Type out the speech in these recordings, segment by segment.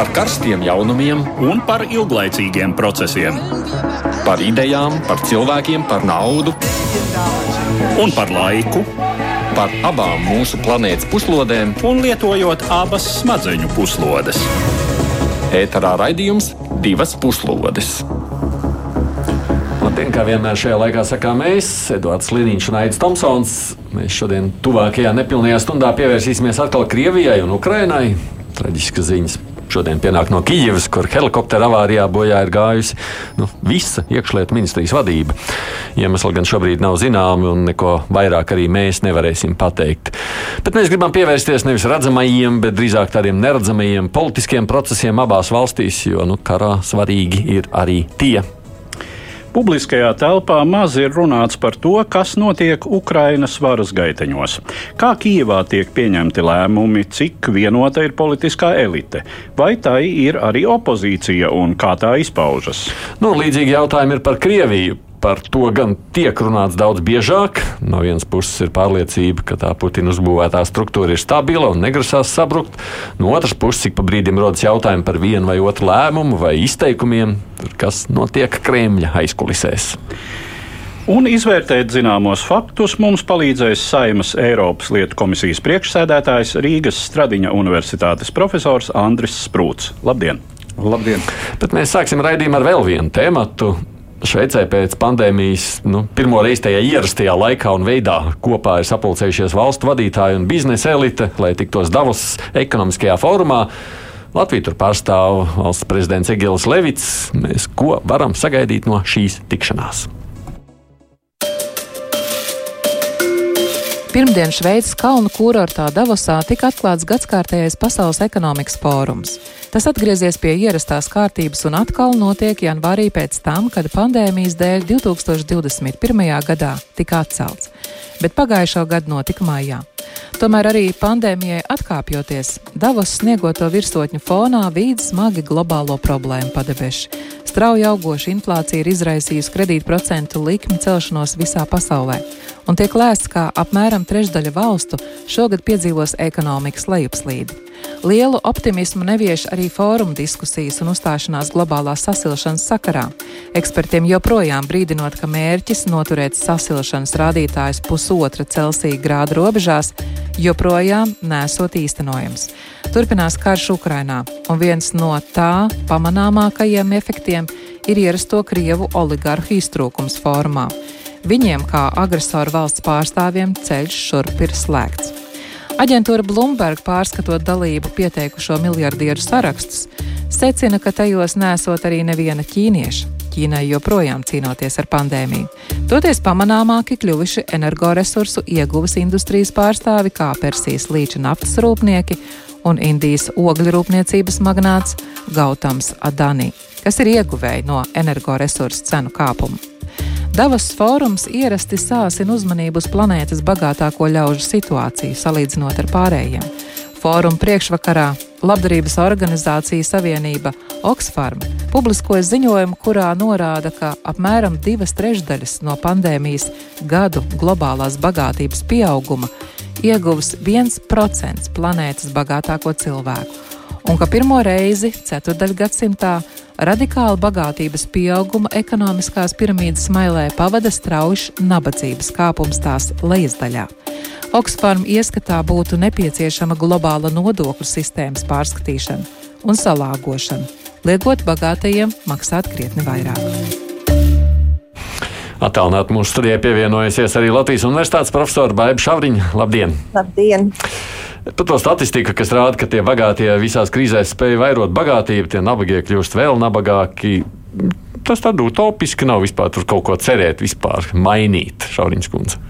par karstiem jaunumiem un par ilglaicīgiem procesiem. Par idejām, par cilvēkiem, par naudu un par laiku. Par abām mūsu planētas puslodēm, un lietojot abas smadzeņu puslodes. Ēterā raidījums divas puslodes. Labdien, kā vienmēr šajā laikā sakām mēs, Edvards Liniņš un Aits Tomsons. Mēs šodien tuvākajā nepilnajā stundā pievērsīsimies atkal Krievijai un Ukrainai traģiskas ziņas. Šodien pienāk no Kijavas, kur helikoptera avārijā bojā ir gājusi nu, visa iekšlietu ministrijas vadība. Iemesli gan šobrīd nav zināmi, un neko vairāk arī mēs nevarēsim pateikt. Bet mēs gribam pievērsties nevis redzamajiem, bet drīzāk tādiem neredzamajiem politiskiem procesiem abās valstīs, jo nu, karā svarīgi ir arī tie. Publiskajā telpā maz ir runāts par to, kas notiek Ukrainas varas gaiteņos. Kā Kijevā tiek pieņemti lēmumi, cik vienota ir politiskā elite, vai tai ir arī opozīcija un kā tā izpaužas? Nu, līdzīgi jautājumi ir par Krieviju. Par to gan tiek runāts daudz biežāk. No vienas puses ir pārliecība, ka tā Putina uzbūvētā struktūra ir stabila un negrasās sabrukt. No otras puses, ik pa brīdim rodas jautājumi par vienu vai otru lēmumu vai izteikumiem, kas notiek Kremļa aizkulisēs. Un izvērtēt zināmos faktus mums palīdzēs Saimas Eiropas lietu komisijas priekšsēdētājs Rīgas Stradiņa Universitātes profesors Andris Sprūts. Labdien! Labdien! Bet mēs sāksim raidījumu ar vēl vienu tēmatu. Šveicē pēc pandēmijas nu, pirmo reizi tajā ierastajā laikā un veidā kopā ir sapulcējušies valstu vadītāji un biznesa elite, lai tiktos Davos ekonomiskajā fórumā. Latviju tur pārstāv valsts prezidents Egils Levits. Mēs ko varam sagaidīt no šīs tikšanās? Pirmdien Šveices kalnu kurortā Davosā tika atklāts gadskārtējais Pasaules ekonomikas fórums. Tas atgriezies pie ierastās kārtības un atkal notiek janvārī pēc tam, kad pandēmijas dēļ 2021. gadā tika atcelts, bet pagājušo gadu notika maijā. Tomēr arī pandēmijai atkāpjoties, Davos sniegoto virsotņu fonā vīd smagi globālo problēmu padebeši. Strauji augoša inflācija ir izraisījusi kredītprocentu likmi celšanos visā pasaulē, un tiek lēsts, ka apmēram trešdaļa valstu šogad piedzīvos ekonomikas lejupslīdi. Lielu optimismu nevieš arī fóruma diskusijas un uzstāšanās globālās sasilšanas sakarā. Ekspertiem joprojām brīdinot, ka mērķis noturēt sasilšanas rādītājus pusotra Celsija grāda robežās joprojām nesot īstenojams. Turpinās karš Ukrainā, un viens no tā pamanāmākajiem efektiem ir ierasto Krievu oligarhu iztrūkums formā. Viņiem, kā agresoru valsts pārstāvjiem, ceļš šurp ir slēgts. Aģentūra Bloomberg pārskatot dalību pieteikušo miljardieru sarakstus, secina, ka tajos nesot arī neviena ķīnieša. Ķīnai joprojām cīnoties ar pandēmiju. Toties pamanāmāki kļuvuši energoresursu ieguves industrijas pārstāvi kā Persijas līča naftas rūpnieki un Indijas ogļu rūpniecības magnāts Gautams Adani, kas ir ieguvēji no energoresursu cenu kāpuma. Davos fórums ierasti sāsina uzmanību uz planētas bagātāko ļaužu situāciju, salīdzinot ar pārējiem. Fóruma priekšvakarā Labdarības organizācija Savienība Oxfam publiskoja ziņojumu, kurā norāda, ka apmēram divas trešdaļas no pandēmijas gadu globālās bagātības pieauguma ieguvis 1% planētas bagātāko cilvēku, un ka pirmo reizi ceturdaļgadsimtā radikāla bagātības pieauguma ekonomiskās piramīdas mailē pavada strauji nabadzības kāpums tās lejasdaļā. Oksform ieskatā būtu nepieciešama globāla nodokļu sistēmas pārskatīšana un salāgošana, liekot bagātajiem maksāt krietni vairāk. Atālināt mūsu studijai pievienojusies arī Latvijas Universitātes profesora Baiba Šavriņa. Labdien! Labdien! Par to statistiku, kas rāda, ka tie bagātie visās krīzēs spēja vairot bagātību, tie nabagie kļūst vēl nabagāki. Tas tā utopiski nav vispār tur kaut ko cerēt, vispār mainīt, Šauriņš kundze.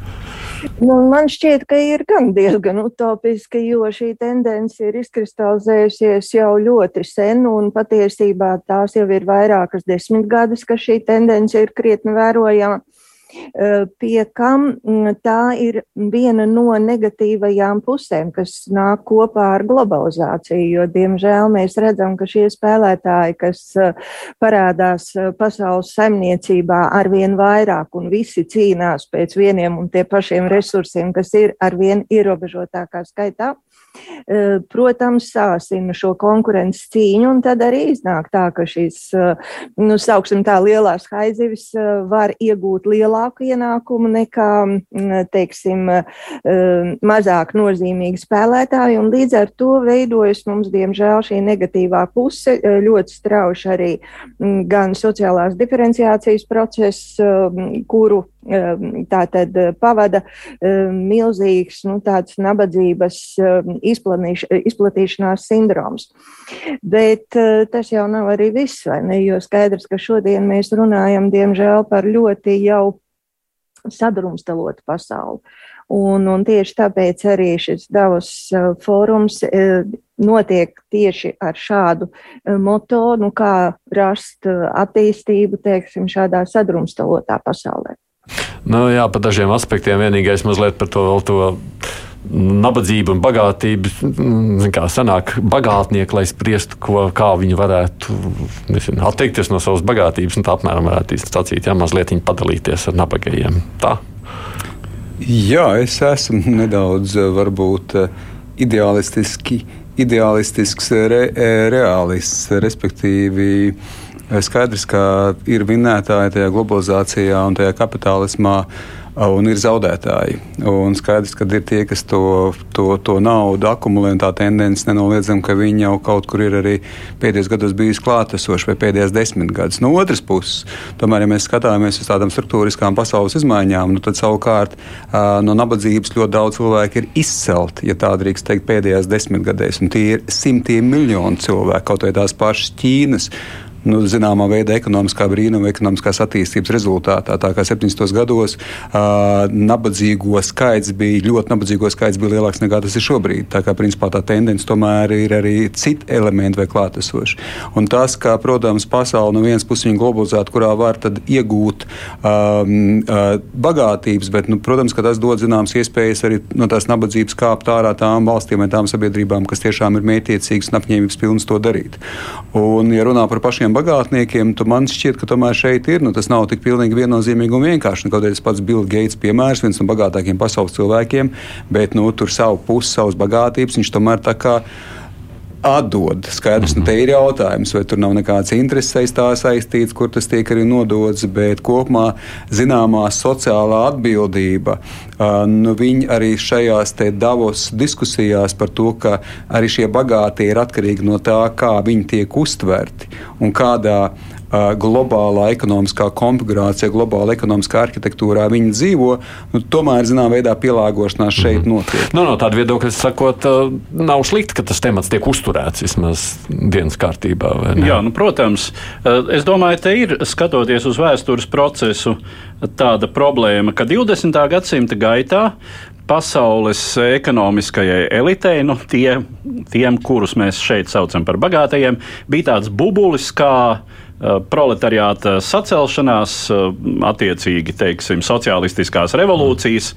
Nu, man šķiet, ka ir gan diezgan utopiski, jo šī tendence ir izkristalizējusies jau ļoti sen, un patiesībā tās jau ir vairākas desmitgades, ka šī tendence ir krietni vērojama. Eh, pie kam mm, tā ir viena no negatīvajām pusēm, kas nāk kopā ar globalizāciju, jo, diemžēl, mēs redzam, ka šie spēlētāji, kas eh, parādās eh, pasaules saimniecībā arvien vairāk un visi cīnās pēc vieniem un tie pašiem resursiem, kas ir arvien ierobežotākā skaitā, protams, sāsina šo konkurences cīņu, un tad arī iznāk tā, ka šīs, nu, sauksim tā, lielās haizivis var iegūt lielāku ienākumu nekā, teiksim, mazāk nozīmīgi spēlētāji, un līdz ar to veidojas mums, diemžēl, šī negatīvā puse ļoti strauši arī gan sociālās diferenciācijas process, kuru tā tad eh, pavada milzīgs nu, tāds nabadzības izplatīšanās sindroms. Bet eh, tas jau nav arī viss, vai ne? Jo skaidrs, ka šodien mēs runājam, diemžēl, par ļoti jau sadrumstalotu pasauli. Un, un tieši tāpēc arī šis Davos uh, fórums uh, notiek tieši ar šādu moto, nu, kā rast attīstību, teiksim, šādā sadrumstalotā pasaulē. Nu, jā, par dažiem aspektiem vienīgais mazliet par to vēl to nabadzību un bagātību. Kā sanāk, bagātnieki, lai spriestu, ko, kā viņi varētu nezinu, atteikties no savas bagātības, un tā apmēram varētu sacīt, jā, mazliet padalīties ar nabagajiem. Tā. Jā, es esmu nedaudz varbūt ideālistiski, ideālistisks re, reālists, respektīvi Skaidrs, ka ir vinnētāji tajā globalizācijā un tajā kapitālismā. Un ir zaudētāji. Un skaidrs, ka ir tie, kas to, to, to naudu akumulē, un tā tendence nenoliedzama, ka viņi jau kaut kur ir arī pēdējos gados bijusi klātesoši vai pēdējās desmit gadus. No otras puses, tomēr, ja mēs skatāmies uz tādām struktūriskām pasaules izmaiņām, nu, tad savukārt no nabadzības ļoti daudz cilvēku ir izcelti, ja tā drīkst teikt, pēdējās desmitgadēs. Un tie ir simtiem miljoni cilvēku, kaut vai tās pašas Ķīnas nu, zināmā veidā ekonomiskā brīnuma, ekonomiskās attīstības rezultātā. Tā kā 70. gados uh, nabadzīgo skaits bija ļoti nabadzīgo skaits bija lielāks nekā tas ir šobrīd. Tā kā principā tā tendence tomēr ir arī citi elementi vai klātesoši. Un tas, ka, protams, pasaule no vienas puses ir globalizēta, kurā var iegūt um, uh, bagātības, bet, nu, protams, ka tas dod zināmas iespējas arī no tās nabadzības kāpt ārā tām valstīm vai tām sabiedrībām, kas tiešām ir mētiecīgas un apņēmības pilnas to darīt. Un, ja runā par pašiem bagātniekiem, tad man šķiet, ka tomēr šeit ir. Nu, tas nav tik pilnīgi viennozīmīgi un vienkārši. Nu, kaut arī tas pats Bills Gates piemērs, viens no bagātākajiem pasaules cilvēkiem, bet nu, tur savu pusi, savas bagātības viņš tomēr tā kā atdod. Skaidrs, nu, te ir jautājums, vai tur nav nekāds intereses tā saistīts, kur tas tiek arī nodots, bet kopumā zināmā sociālā atbildība. Nu, viņi arī šajās Davos diskusijās par to, ka arī šie bagātie ir atkarīgi no tā, kā viņi tiek uztverti un kādā globālā ekonomiskā konfigurācijā, globālā ekonomiskā arhitektūrā viņi dzīvo, nu, tomēr zināmā veidā pielāgošanās šeit mhm. notiek. Nu, no tāda viedokļa sakot, nav slikti, ka tas temats tiek uzturēts vismaz dienas kārtībā. Jā, nu, protams, es domāju, te ir skatoties uz vēstures procesu tāda problēma, ka 20. gadsimta gaitā pasaules ekonomiskajai elitei, nu, tie, tiem, kurus mēs šeit saucam par bagātajiem, bija tāds bubulis kā Eh, proletariāta sacelšanās, eh, attiecīgi, teiksim, sociālistiskās revolūcijas.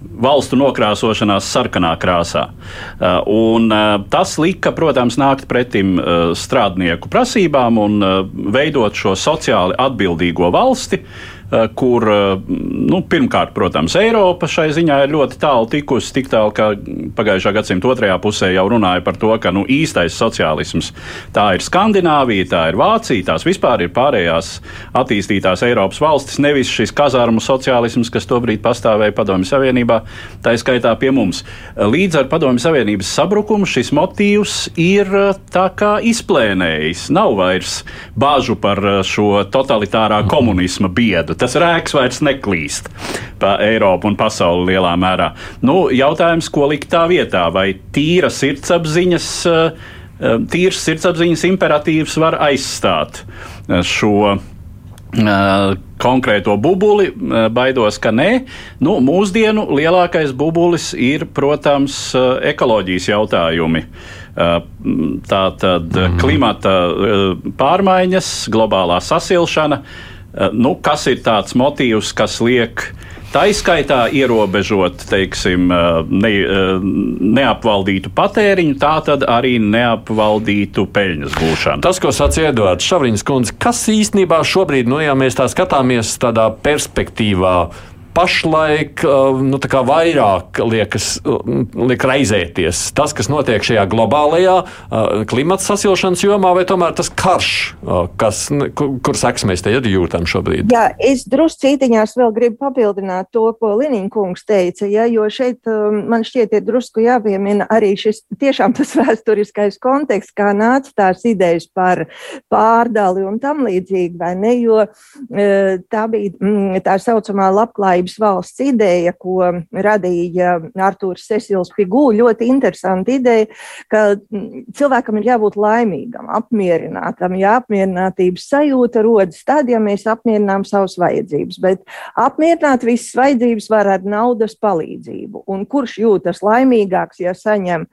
Valstu nokrāsošanās sarkanā krāsā. Uh, un, tas lika, protams, nākt pretim strādnieku prasībām un veidot šo sociāli atbildīgo valsti, Eh, kur eh, nu, pirmkārt, protams, Eiropa šai ziņā ir ļoti tālu tikusi, tik tālu, ka pagājušā gadsimta otrajā pusē jau runāja par to, ka nu, īstais sociālisms tā ir Skandināvija, tā ir Vācija, tās vispār ir pārējās attīstītās Eiropas valstis, nevis šis kazārmu sociālisms, kas tobrīd pastāvēja Padomju Savienībā, tā skaitā pie mums. Līdz ar Padomju Savienības sabrukumu šis motīvs ir eh, tā kā izplēnējis. Nav vairs bāžu par šo totalitārā komunisma biedu tas rēks vairs neklīst pa Eiropu un pasauli lielā mērā. Nu, jautājums, ko likt tā vietā? Vai tīra sirdsapziņas, eh, eh, tīrs sirdsapziņas imperatīvs var aizstāt eh, šo konkrēto bubuli, baidos, ka nē. Nu, mūsdienu lielākais bubulis ir, protams, ekoloģijas jautājumi. Tā tad mm klimata pārmaiņas, globālā sasilšana, nu, kas ir tāds motīvs, kas liek tā izskaitā ierobežot teiksim, eh, ne, eh, neapvaldītu patēriņu, tā tad arī neapvaldītu peļņas gūšanu. Tas, ko sacīja Edvards Šavriņš kas īstenībā šobrīd, nu, ja mēs tā skatāmies tādā perspektīvā, pašlaik nu, vairāk liekas, liek raizēties? Tas, kas notiek šajā globālajā klimata sasilšanas jomā, vai tomēr tas karš, kas, kur, kur seks mēs te jūtam šobrīd? Jā, es druscītiņās vēl gribu papildināt to, ko Liniņa kungs teica, ja, jo šeit man šķiet ir drusku jāpiemina arī šis tiešām tas vēsturiskais konteksts, kā nāca tās idejas par pārdali un tam līdzīgi, vai ne, jo tā bija tā saucamā labklājības valsts ideja, ko radīja Artūrs Sesils Figū, ļoti interesanta ideja, ka cilvēkam ir jābūt laimīgam, apmierinātam, ja apmierinātības sajūta rodas tad, ja mēs apmierinām savas vajadzības, bet apmierināt visas vajadzības var ar naudas palīdzību. Un kurš jūtas laimīgāks, ja saņem,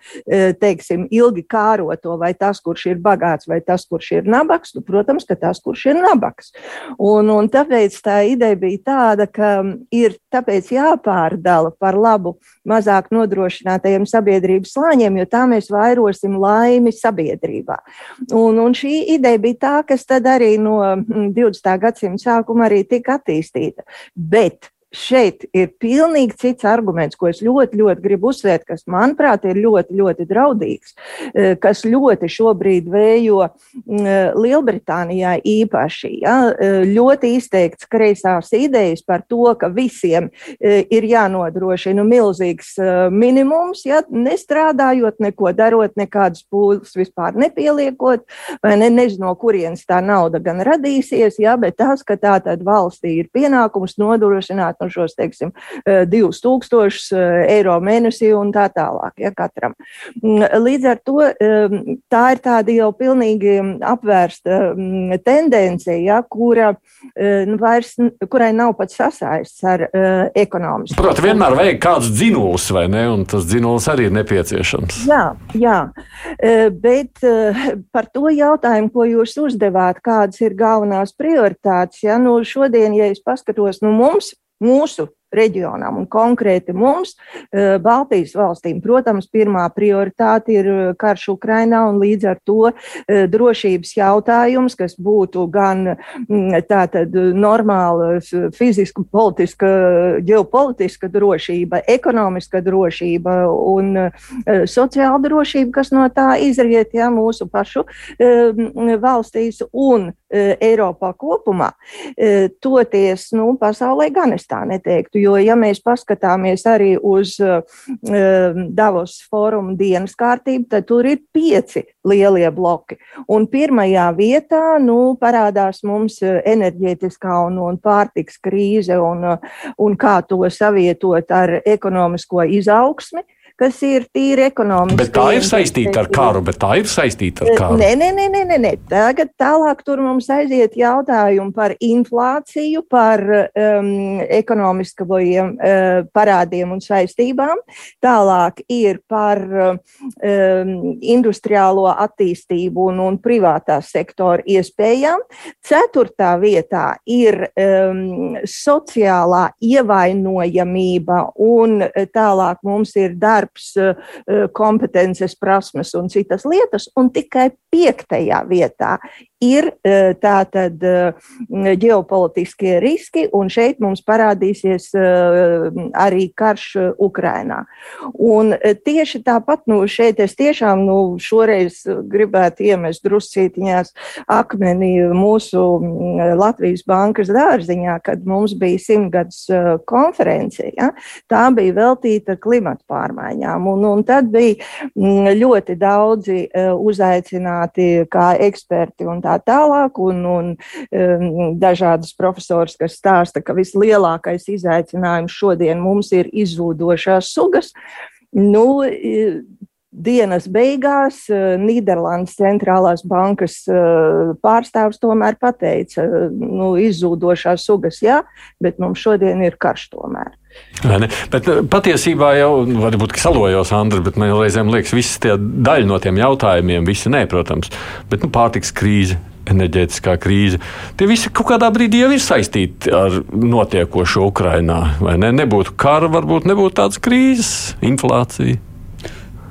teiksim, ilgi kāroto, vai tas, kurš ir bagāts, vai tas, kurš ir nabaks, nu, protams, ka tas, kurš ir nabaks. Un, un tāpēc tā ideja bija tāda, ka ir tāpēc jāpārdala par labu mazāk nodrošinātajiem sabiedrības slāņiem, jo tā mēs vairosim laimi sabiedrībā. Un, un šī ideja bija tā, kas tad arī no 20. Mm, gadsimta sākuma arī tika attīstīta. Bet šeit ir pilnīgi cits arguments, ko es ļoti, ļoti gribu uzsvērt, kas, manuprāt, ir ļoti, ļoti draudīgs, e, kas ļoti šobrīd vējo Lielbritānijā īpaši. Ja, e, ļoti izteikts kreisās idejas par to, ka visiem e, ir jānodrošina milzīgs minimums, ja, nestrādājot, neko darot, nekādas pūles vispār nepieliekot, vai ne, nezinu, no kurienes tā nauda gan radīsies, ja, bet tas, ka tā tad valstī ir pienākums nodrošināt nu, šos, teiksim, 2000 e, e, eiro mēnesī un tā tālāk, ja katram. Mm, līdz ar to e, tā ir tāda jau pilnīgi apvērsta mm, tendence, ja, kura nu, vairs, kurai nav pat sasaists ar ekonomisku. Protams, vienmēr vajag kāds dzinulis, vai ne, un tas dzinulis arī ir nepieciešams. Jā, jā, bet par to jautājumu, ko jūs uzdevāt, kādas ir galvenās prioritātes, ja, nu šodien, ja es paskatos, nu mums mūsu reģionām un konkrēti mums, eh, Baltijas valstīm. Protams, pirmā prioritāte ir eh, karš Ukrainā un līdz ar to eh, drošības jautājums, kas būtu gan mm, tātad normāla fiziska, politiska, ģeopolitiska drošība, ekonomiska drošība un sociāla drošība, kas no tā izriet, ja mūsu pašu valstīs un Eiropā kopumā. Toties, nu, pasaulē gan es tā neteiktu jo, ja mēs paskatāmies arī uz uh, Davos fórumu dienas kārtību, tad tur ir pieci lielie bloki. Un pirmajā vietā nu, parādās mums uh, enerģētiskā un, un pārtiks krīze un, uh, un kā to savietot ar ekonomisko izaugsmi kas ir tīri ekonomiski. Bet tā ir saistīta ar karu, bet tā ir saistīta ar karu. Nē, nē, nē, nē, nē. tagad tālāk tur mums aiziet jautājumi par inflāciju, par um, ekonomiskajiem uh, parādiem un saistībām. Tālāk ir par um, industriālo attīstību un, un privātā sektora iespējām. Ceturtā vietā ir um, sociālā ievainojamība un tālāk mums ir darbs darbs, eh, eh, kompetences, prasmes un citas lietas, un tikai piektajā vietā ir e, tātad e, ģeopolitiskie riski, un šeit mums parādīsies e, arī karš Ukrainā. Un tieši tāpat, nu, šeit es tiešām, nu, šoreiz gribētu iemest druscītiņās akmeni mūsu Latvijas bankas dārziņā, kad mums bija simtgadus konference, ja? tā bija veltīta klimata pārmaiņām, un, un tad bija ļoti daudzi uzaicināti kā eksperti un tā tālāk, un, un um, dažādas profesors, kas stāsta, ka vislielākais izaicinājums šodien mums ir izzūdošās sugas. Nu, dienas beigās uh, Nīderlandes centrālās bankas uh, pārstāvs tomēr pateica, nu, izzūdošās sugas, jā, bet mums šodien ir karš tomēr. Bet uh, patiesībā jau, varbūt salojos, Andri, bet man reizēm liekas, visas tie daļa no tiem jautājumiem, visi nē, protams, bet nu, pārtiks krīze, enerģētiskā krīze. Tie visi kaut kādā brīdī jau ir saistīti ar notiekošo Ukrajinā. Ne? Nebūtu kara, varbūt nebūtu tādas krīzes, inflācija.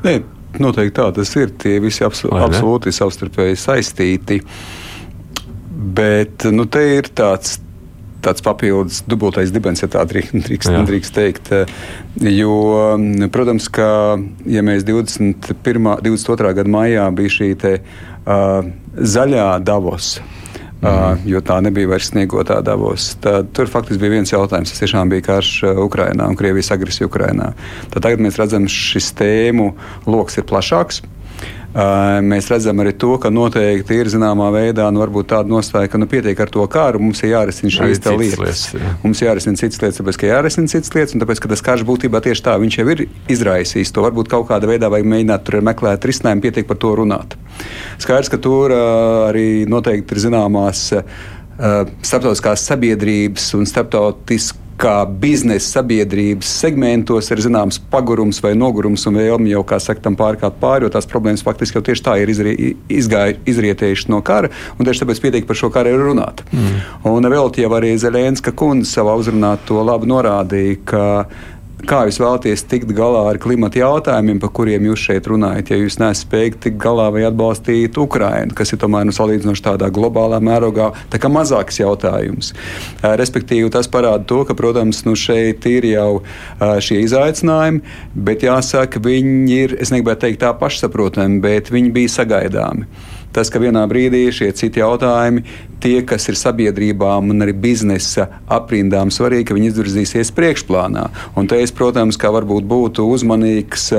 Nē, noteikti tā tas ir. Tie visi abs absolūti savstarpēji saistīti. Bet nu, te ir tāds tāds papildus dubultais dibens, ja tā drīkst, drīkst teikt. Jo, protams, ka ja mēs 21. 22. gada maijā bija šī te, uh, zaļā Davos. Mm. Jo tā nebija vairs sniegotā Davos. Tad, tur faktiski bija viens jautājums. Tas tiešām bija karš Ukrajinā un Krievijas agresija Ukrajinā. Tad tagad mēs redzam, šis tēmu lokus ir plašāks. Mēs redzam arī to, ka noteikti ir zināmā veidā nu, tāda nostāja, ka nu, pietiek ar to kāru, mums ir jārisina šīs lietas. lietas jā. Mums jārisina citas lietas, tāpēc ka jārisina citas lietas, un tāpēc ka tas karš būtībā tieši tā, viņš jau ir izraisījis to. Varbūt kaut kādā veidā vajag mēģināt tur meklēt risinājumu, pietiek par to runāt. Skaidrs, ka tur arī noteikti ir zināmās. Uh, starptautiskās sabiedrības un starptautiskas kā biznesa sabiedrības segmentos ir zināms pagurums vai nogurums un vēlme jau, kā saka, tam pārkāpt pāri, jo tās problēmas faktiski jau tieši tā ir izrietējušas no kara, un tieši tāpēc pietiek par šo karu runāt. Mm. Un vēl jau arī Zelenska kundze savā uzrunā to labi norādīja, ka kā jūs vēlaties tikt galā ar klimata jautājumiem, par kuriem jūs šeit runājat, ja jūs nesat spējīgi tikt galā vai atbalstīt Ukrainu, kas ir tomēr nu, salīdzinoši tādā globālā mērogā tā mazāks jautājums. Respektīvi, tas parāda to, ka, protams, nu, šeit ir jau šie izaicinājumi, bet jāsaka, viņi ir, es negribētu teikt tā pašsaprotami, bet viņi bija sagaidāmi tas, ka vienā brīdī šie citi jautājumi, tie, kas ir sabiedrībām un arī biznesa aprindām svarīgi, ka viņi izvirzīsies priekšplānā. Un te es, protams, kā varbūt būtu uzmanīgs,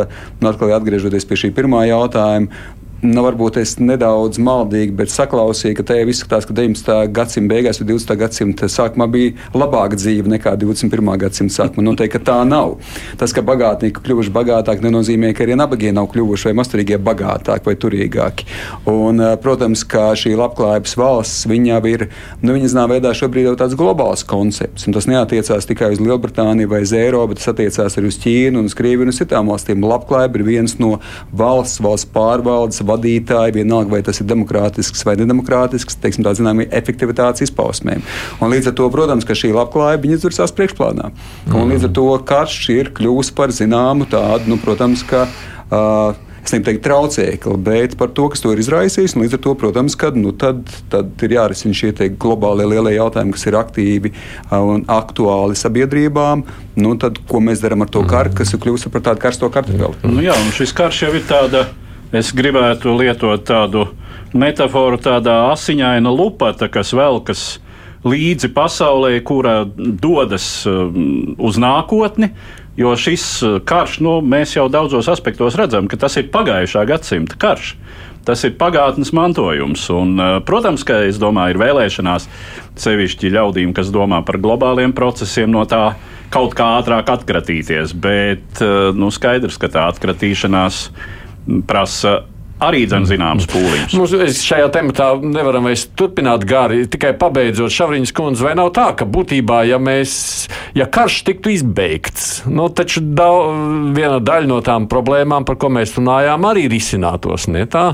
nu, atkal atgriežoties pie šī pirmā jautājuma, nu, varbūt es nedaudz maldīgi, bet saklausīju, ka te jau izskatās, ka 19. gadsimta beigās vai 20. gadsimta sākumā bija labāka dzīve nekā 21. gadsimta sākumā. Noteikti, tā nav. Tas, ka bagātnieki kļuvuši bagātāki, nenozīmē, ka arī nabagie nav kļuvuši vai masturīgie bagātāki vai turīgāki. Un, protams, ka šī labklājības valsts viņā ir, nu, viņa zināmā veidā šobrīd jau tāds globāls koncepts. Un tas neatiecās tikai uz Lielbritāniju vai uz Eiropu, bet tas attiecās arī uz Ķīnu un uz Krieviju un uz citām valstīm. Labklājība ir viens no valsts, valsts pārvaldes vadītāji, vienalga vai tas ir demokrātisks vai nedemokrātisks, teiksim, tā zināmā efektivitātes izpausmēm. Un līdz ar to, protams, ka šī labklājība izvirzās priekšplānā. Mm. Un līdz ar to karš ir kļuvis par zināmu tādu, nu, protams, ka. Uh, es negribu teikt, traucēkli, bet par to, kas to ir izraisījis. Līdz ar to, protams, kad, nu, tad, tad ir jārisina šie globālie lielie jautājumi, kas ir aktīvi un aktuāli sabiedrībām. Nu, tad, ko mēs darām ar to karu, kas ir kļuvis par tādu karsto kartupeli? Nu, jā, un šis karš jau ir tāds Es gribētu lietot tādu metaforu, tādā asiņaina lupata, kas velkas līdzi pasaulē, kura dodas um, uz nākotni. Jo šis uh, karš, nu, mēs jau daudzos aspektos redzam, ka tas ir pagājušā gadsimta karš. Tas ir pagātnes mantojums. Un, uh, protams, ka domāju, ir vēlēšanās sevišķi ļaudīm, kas domā par globāliem procesiem, no tā kaut kā ātrāk atkratīties. Bet nu, skaidrs, ka tā atkratīšanās ir prasa arī zināms pūliņš. Mums šajā tematā nevaram vairs turpināt gari, tikai pabeidzot Šavriņas kundzi, vai nav tā, ka būtībā, ja mēs, ja karš tiktu izbeigts, nu, taču daudz, viena daļa no tām problēmām, par ko mēs runājām, arī risinātos, ne tā?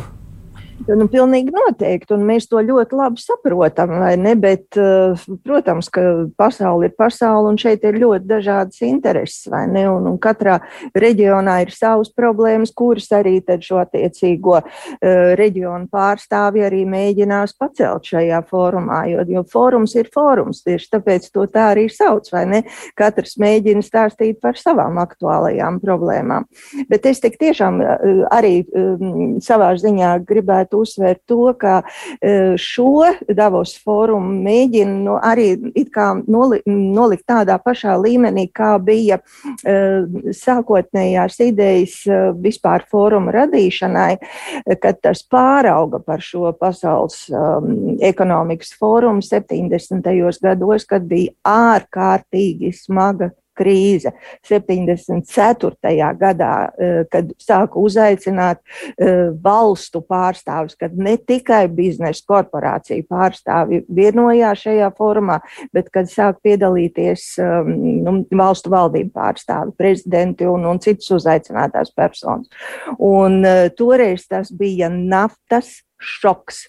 Nu, pilnīgi noteikti, un mēs to ļoti labi saprotam, vai ne? Bet, eh, protams, ka pasaule ir pasaule, un šeit ir ļoti dažādas intereses, vai ne? Un, un katrā reģionā ir savas problēmas, kuras arī šo attiecīgo uh, reģionu pārstāvi arī mēģinās pacelt šajā fórumā, jo, jo fórums ir fórums, tieši tāpēc to tā arī sauc, vai ne? Katrs mēģina stāstīt par savām aktuālajām problēmām. Bet es tik tiešām uh, arī um, savā ziņā gribētu gribētu uzsvērt to, ka e, šo Davos fórumu mēģina nu, arī noli, nolikt tādā pašā līmenī, kā bija e, sākotnējās idejas e, vispār fóruma radīšanai, kad tas pārauga par šo pasaules ekonomikas fórumu 70. gados, kad bija ārkārtīgi smaga krīze 74. gadā, eh, kad sāka uzaicināt eh, valstu pārstāvjus, kad ne tikai biznesa korporācija pārstāvji vienojās šajā formā, bet kad sāk piedalīties ehm, nu, valstu valdību pārstāvji, prezidenti un, un citas uzaicinātās personas. Un eh, toreiz tas bija naftas šoks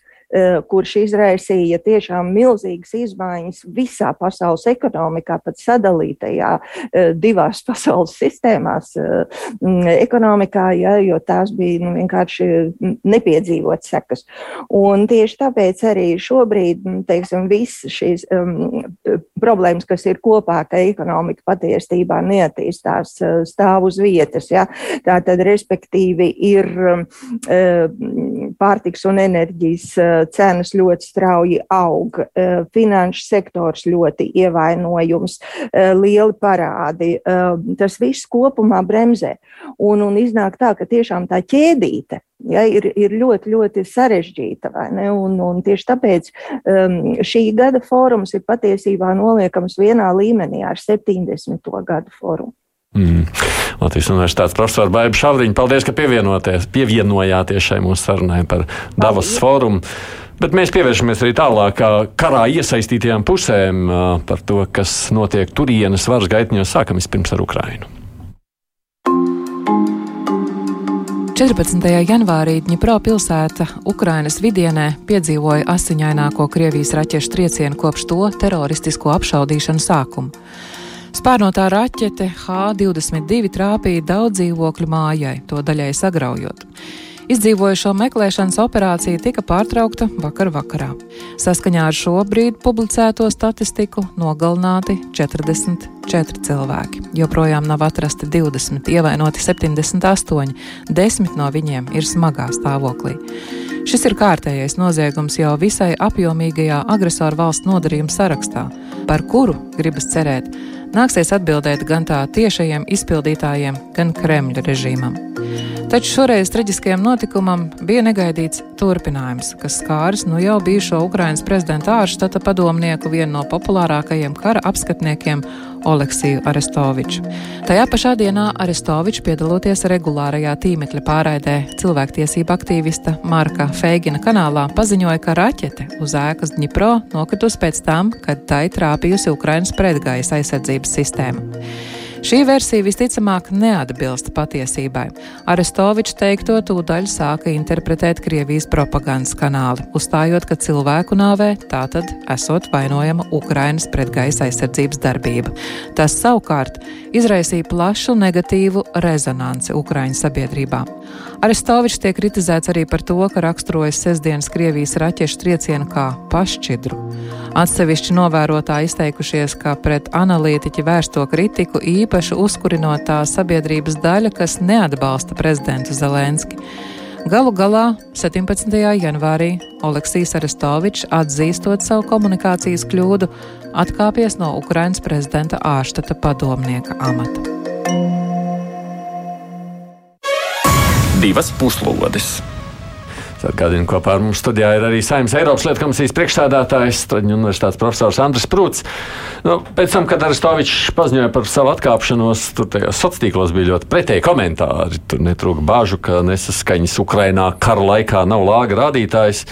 kurš izraisīja tiešām milzīgas izmaiņas visā pasaules ekonomikā, pat sadalītajā divās pasaules sistēmās ekonomikā, ja, jo tās bija nu, vienkārši nepiedzīvot sekas. Un tieši tāpēc arī šobrīd, teiksim, visas šīs um, problēmas, kas ir kopā, ka ekonomika patiesībā neattīstās, stāv uz vietas, ja, tā tad respektīvi ir um, pārtiks un enerģijas cenas ļoti strauji aug, finanšu sektors ļoti ievainojums, lieli parādi. Tas viss kopumā bremzē. Un, un iznāk tā, ka tiešām tā ķēdīte ja, ir, ir ļoti, ļoti sarežģīta. Un, un tieši tāpēc um, šī gada fórums ir patiesībā noliekams vienā līmenī ar 70. gadu fórumu. Mm. Latvijas Universitātes profesora Baiba Šavriņa, paldies, ka pievienojāties šai mūsu sarunai par Davos fórumu. Bet mēs pievēršamies arī tālāk karā iesaistītajām pusēm par to, kas notiek turienes varas gaitņos. Sākam vispirms ar Ukrainu. 14. janvārī Dņipro pilsēta Ukrainas vidienē piedzīvoja asiņaināko Krievijas raķešu triecienu kopš to teroristisko apšaudīšanu sākuma. Spārnotā raķete H-22 trāpīja daudz dzīvokļu mājai, to daļai sagraujot. Izdzīvojušo meklēšanas operācija tika pārtraukta vakar vakarā. Saskaņā ar šo brīdi publicēto statistiku nogalināti 44 cilvēki. Joprojām nav atrasti 20, ievainoti 78, 10 no viņiem ir smagā stāvoklī. Šis ir kārtējais noziegums jau visai apjomīgajā agresoru valsts nodarījuma sarakstā, par kuru gribas cerēt nāksies atbildēt gan tā tiešajiem izpildītājiem, gan Kremļa režīmam. Taču šoreiz traģiskajam notikumam bija negaidīts turpinājums, kas skāris nu jau bijušo Ukrainas prezidenta ārštata padomnieku, vienu no populārākajiem kara apskatniekiem Oleksiju Arestoviču. Tajā pašā dienā Arestovičs piedaloties regulārajā tīmekļa pārraidē cilvēktiesība aktīvista Marka Feigina kanālā paziņoja, ka raķete uz ēkas Dņipro nokritus pēc tam, kad tai trāpījusi Ukrainas pretgaisa aizsardzības sistēma. Šī versija visticamāk neatbilst patiesībai. Arestovičs teikto tūdaļ sāka interpretēt Krievijas propagandas kanāli, uzstājot, ka cilvēku nāvē tātad esot vainojama Ukrainas pretgaisa aizsardzības darbība. Tas savukārt izraisīja plašu negatīvu rezonanci Ukraiņu sabiedrībā. Arestovičs tiek kritizēts arī par to, ka raksturojas sestdienas Krievijas raķešu triecienu kā pašķidru. Atsevišķi novērotāji izteikušies, ka pret analītiķi vērsto kritiku īpaši uzkurinot tā sabiedrības daļa, kas neatbalsta prezidentu Zelenski. Galu galā 17. janvārī Oleksijas Arestovičs, atzīstot savu komunikācijas kļūdu, atkāpies no Ukrainas prezidenta ārštata padomnieka amata. Divas puslodes! Atgādinu, kopā ar mums studijā ir arī Saimnes Eiropas lietu komisijas priekšstādātājs, Straņu universitātes profesors Andris Prūts. Nu, pēc tam, kad Aristovičs paziņoja par savu atkāpšanos, tur tajos sociālos tīklos bija ļoti pretēji komentāri. Tur netrūka bāžu, ka nesaskaņas Ukrainā kara laikā nav lāga rādītājs.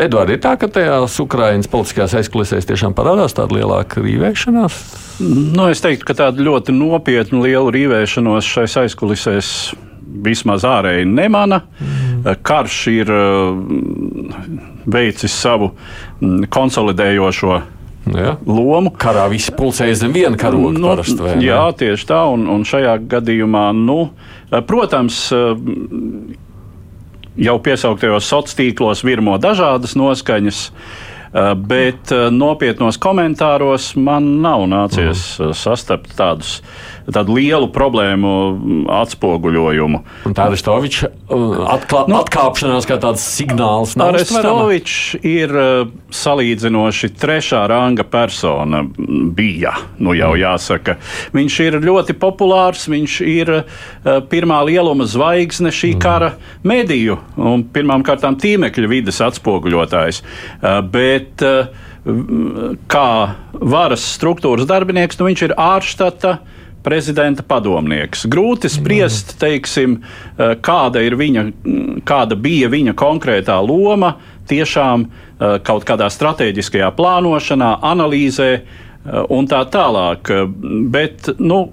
Edvards, ir tā, ka tajās Ukraiņas politiskajās aizkulisēs tiešām parādās tāda lielāka rīvēšanās? Nu, es teiktu, ka tāda ļoti nopietna liela rīvēšanos šais aizkulisēs vismaz ārēji nemana. Mm. Karš ir mm, veicis savu mm, konsolidējošo ja. lomu. Karā viss pulsējas zem viena karoga. Nu, parasti, jā, tieši tā. Un, un šajā gadījumā, nu, protams, jau piesauktajos sociālos tīklos virmo dažādas noskaņas. Bet nopietnos komentāros man nav nācies mm. sastapt tādus tādu lielu problēmu atspoguļojumu. Un tā Arestoviča uh, atklā, nu, atkāpšanās kā tāds signāls. Arestovičs ir uh, salīdzinoši trešā ranga persona bija, nu jau mm. jāsaka. Viņš ir ļoti populārs, viņš ir uh, pirmā lieluma zvaigzne šī mm. kara mediju un pirmām kārtām tīmekļa vidas atspoguļotājs. Bet kā varas struktūras darbinieks, nu viņš ir ārštata prezidenta padomnieks. Grūti spriest, teiksim, eh, kāda, viņa, kāda bija viņa konkrētā loma tiešām eh, kaut kādā strateģiskajā plānošanā, analīzē eh, un tā tālāk. Bet, nu,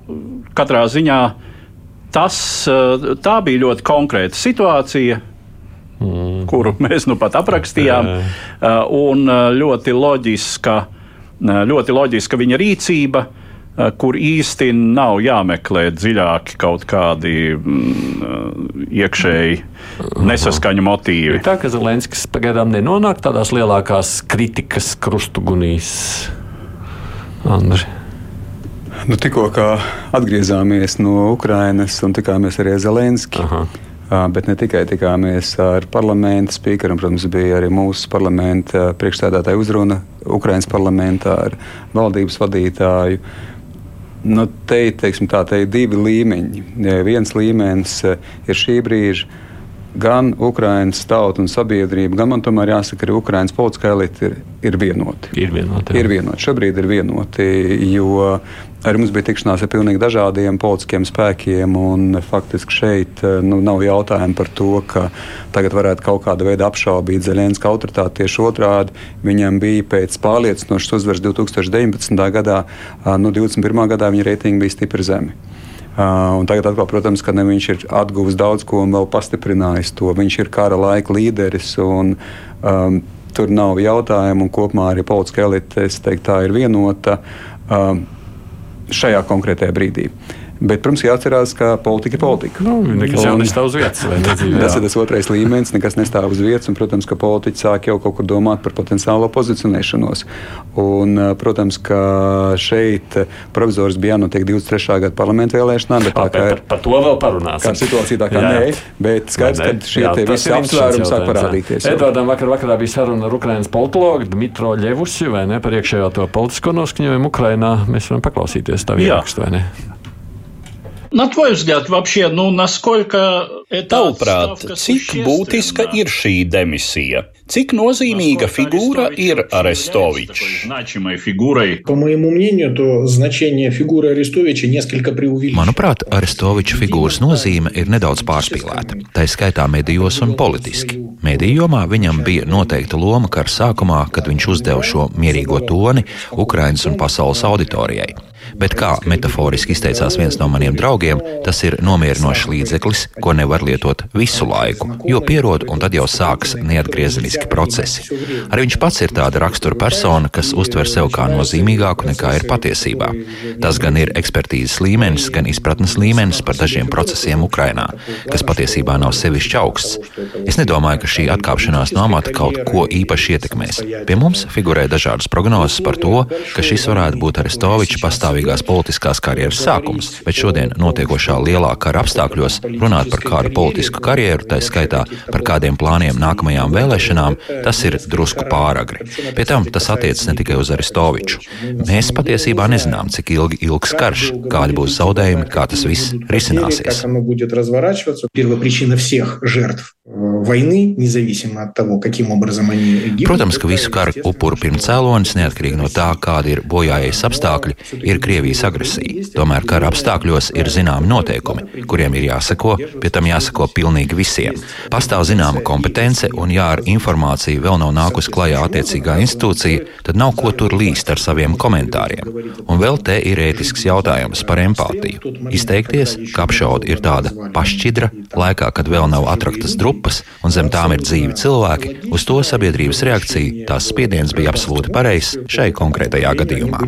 katrā ziņā tas, tā bija ļoti konkrēta situācija. Mm. kuru mēs nu pat aprakstījām. Un ļoti loģiska, ļoti loģiska viņa rīcība kur īsti nav jāmeklē dziļāki kaut kādi mm, iekšēji nesaskaņu motīvi. Tā ka Zelenskis pagaidām nenonāk tādās lielākās kritikas krustugunīs. Andri. Nu, tikko atgriezāmies no Ukrainas un tikāmies arī ar Zelenski. Aha. Bet ne tikai tikāmies ar parlamentu spīkeru, protams, bija arī mūsu parlamenta priekšstādātāja uzruna Ukraiņas parlamentā ar valdības vadītāju. Nu, te, teiksim, tā, te ir divi līmeņi. Viens līmenis ir šī brīža gan Ukraiņas tauta un sabiedrība, gan man tomēr jāsaka, arī Ukraiņas politiskā elite ir, ir vienoti. Ir vienoti. Jā. Ir vienoti. Šobrīd ir vienoti, jo arī mums bija tikšanās ar pilnīgi dažādiem politiskiem spēkiem. Faktiski šeit nu, nav jautājumu par to, ka tagad varētu kaut kāda veida apšaubīt Zelenska autoritāti. Tieši otrādi viņam bija pēc pārliecinošas uzvaras 2019. gadā, nu 21. gadā viņa reitingi bija stipri zemi. Uh, tagad, atkal, protams, ka ne, viņš ir atguvis daudz ko un vēl pastiprinājis to. Viņš ir kara laika līderis. Un, um, Tur nav jautājumu, un kopumā arī politiskā elite, es teiktu, tā ir vienota um, šajā konkrētajā brīdī. Uh, Bet, protams, jāatcerās, ka politika ir politika. Nu, nekas jau nestāv uz vietas. tas ir tas otrais līmenis, nekas nestāv uz vietas. Un, protams, ka politiķi sāk jau kaut kur domāt par potenciālo pozicionēšanos. Un, protams, ka šeit provizors bija jānotiek 23. gada parlamentu vēlēšanām. Bet, kā, par, par to vēl parunāsim. Kā situācija tā kā jā. nē, bet skaidrs, ka šie jā, visi apsvērumi sāk parādīties. Edvardam vakar vakarā bija saruna ar Ukrainas politologu Dmitro Ļevusi vai ne par iekšējo to politisko noskaņojumu Ukrainā. Mēs varam paklausīties tā vienrakstu, vai ne? На твой взгляд, вообще, ну, насколько Tavuprāt, cik būtiska ir šī demisija? Cik nozīmīga figūra ir Arestovičs? Manuprāt, Arestoviča figūras nozīme ir nedaudz pārspīlēta. Tā skaitā medijos un politiski. Mediju jomā viņam bija noteikta loma kara sākumā, kad viņš uzdeva šo mierīgo toni Ukrainas un pasaules auditorijai. Bet kā metaforiski izteicās viens no maniem draugiem, tas ir nomierinošs līdzeklis, ko nevar var lietot visu laiku, jo pierod un tad jau sākas neatgriezeniski procesi. Arī viņš pats ir tāda rakstura persona, kas uztver sevi kā nozīmīgāku nekā ir patiesībā. Tas gan ir ekspertīzes līmenis, gan izpratnes līmenis par dažiem procesiem Ukrainā, kas patiesībā nav sevišķi augsts. Es nedomāju, ka šī atkāpšanās no amata kaut ko īpaši ietekmēs. Pie mums figurē dažādas prognozes par to, ka šis varētu būt Arestoviča pastāvīgās politiskās karjeras sākums, bet šodien notiekošā lielā kara apstākļos runāt par par politisku karjeru, tā skaitā par kādiem plāniem nākamajām vēlēšanām, tas ir drusku pāragri. Pie tam tas attiecas ne tikai uz Aristoviču. Mēs patiesībā nezinām, cik ilgi ilgs karš, kādi būs zaudējumi, kā tas viss risināsies Войны, независимо от того, каким образом они гибнут. Protams, ka visu kara upuru pirmcēlonis, neatkarīgi no tā, kādi ir bojājējas apstākļi, ir Krievijas agresija. Tomēr kara apstākļos ir zināmi noteikumi, kuriem ir jāsako, pie tam jāsako pilnīgi visiem. Pastāv zināma kompetence, un ja ar informāciju vēl nav nākusi klajā attiecīgā institūcija, tad nav ko tur līst ar saviem komentāriem. Un vēl te ir ētisks jautājums par empātiju. Izteikties, ka apšauda ir tāda pašķidra, laikā, kad vēl nav atraktas drupas grupas, un zem tām ir dzīvi cilvēki, uz to sabiedrības reakcija, tās spiediens bija absolūti pareizs šai konkrētajā gadījumā.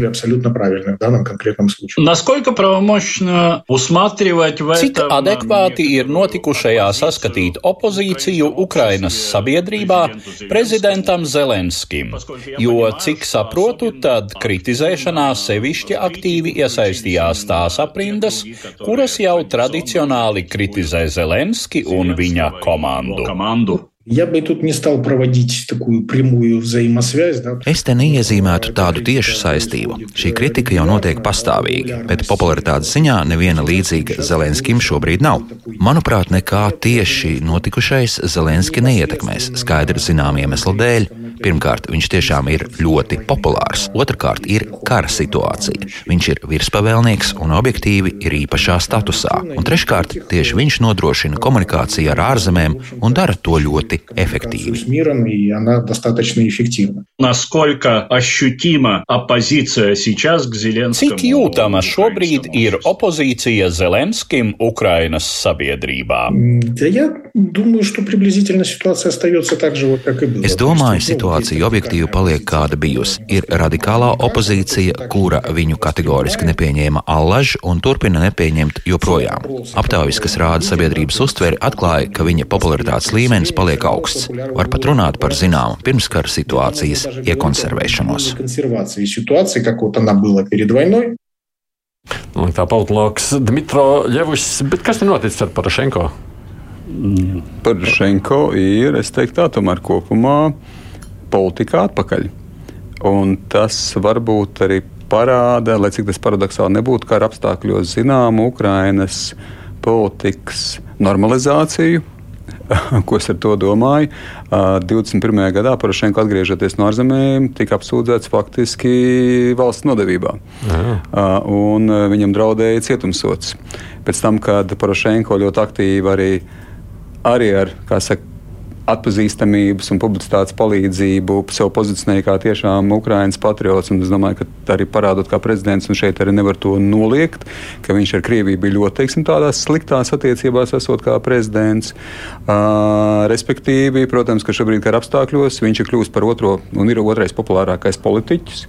Cik adekvāti ir notikušajā saskatīt opozīciju Ukrainas sabiedrībā prezidentam Zelenskim? Jo, cik saprotu, tad kritizēšanā sevišķi aktīvi iesaistījās tās aprindas, kuras jau tradicionāli kritizē Zelenski un viņa komandu команду. команду. Я бы тут не стал проводить такую прямую взаимосвязь. Да? Es te neiezīmētu tādu tiešu saistību. Šī kritika jau notiek pastāvīgi, bet popularitātes ziņā neviena līdzīga Zelenskim šobrīd nav. Manuprāt, nekā tieši notikušais Zelenski neietekmēs skaidri zinām iemeslu dēļ. Pirmkārt, viņš tiešām ir ļoti populārs. Otrakārt, ir kara situācija. Viņš ir virspavēlnieks un objektīvi ir īpašā statusā. Un treškārt, tieši viņš nodrošina komunikāciju ar ārzemēm un dara to ļoti efektīvi. Cik jūtama šobrīd ir opozīcija Zelenskim Ukrainas sabiedrībā? Es domāju, situācija objektīvi paliek kāda bijusi. Ir radikālā opozīcija, kura viņu kategoriski nepieņēma allaž un turpina nepieņemt joprojām. Aptaujas, kas rāda sabiedrības uztveri, atklāja, ka viņa popularitātes līmenis paliek augsts. Var pat runāt par zināmu pirmskara situācijas iekonservēšanos. Nu, tā politologs Dmitro Ļevušs, bet kas ir noticis ar Porošenko? Porošenko ir, es teiktu, tā tomēr kopumā politikā atpakaļ. Un tas varbūt arī parāda, lai cik tas paradoxāli nebūtu, kā ar apstākļos zinām Ukrainas politikas normalizāciju. Ko es ar to domāju? 21. gadā Porošenko atgriežoties no ārzemēm, tika apsūdzēts faktiski valsts nodevībā. Aha. Un viņam draudēja cietumsots. Pēc tam, kad Porošenko ļoti aktīvi arī arī ar saka, atpazīstamības un publicitātes palīdzību sev pozicionēja kā tiešām Ukraiņas patriots. Es domāju, ka arī parādot kā prezidents, un šeit arī nevar to noliegt, ka viņš ar Krieviju bija ļoti teiksim, tādās sliktās attiecībās, esot kā prezidents. Uh, respektīvi, protams, ka šobrīd kara apstākļos viņš ir kļuvis par otro un ir otrais populārākais politiķis.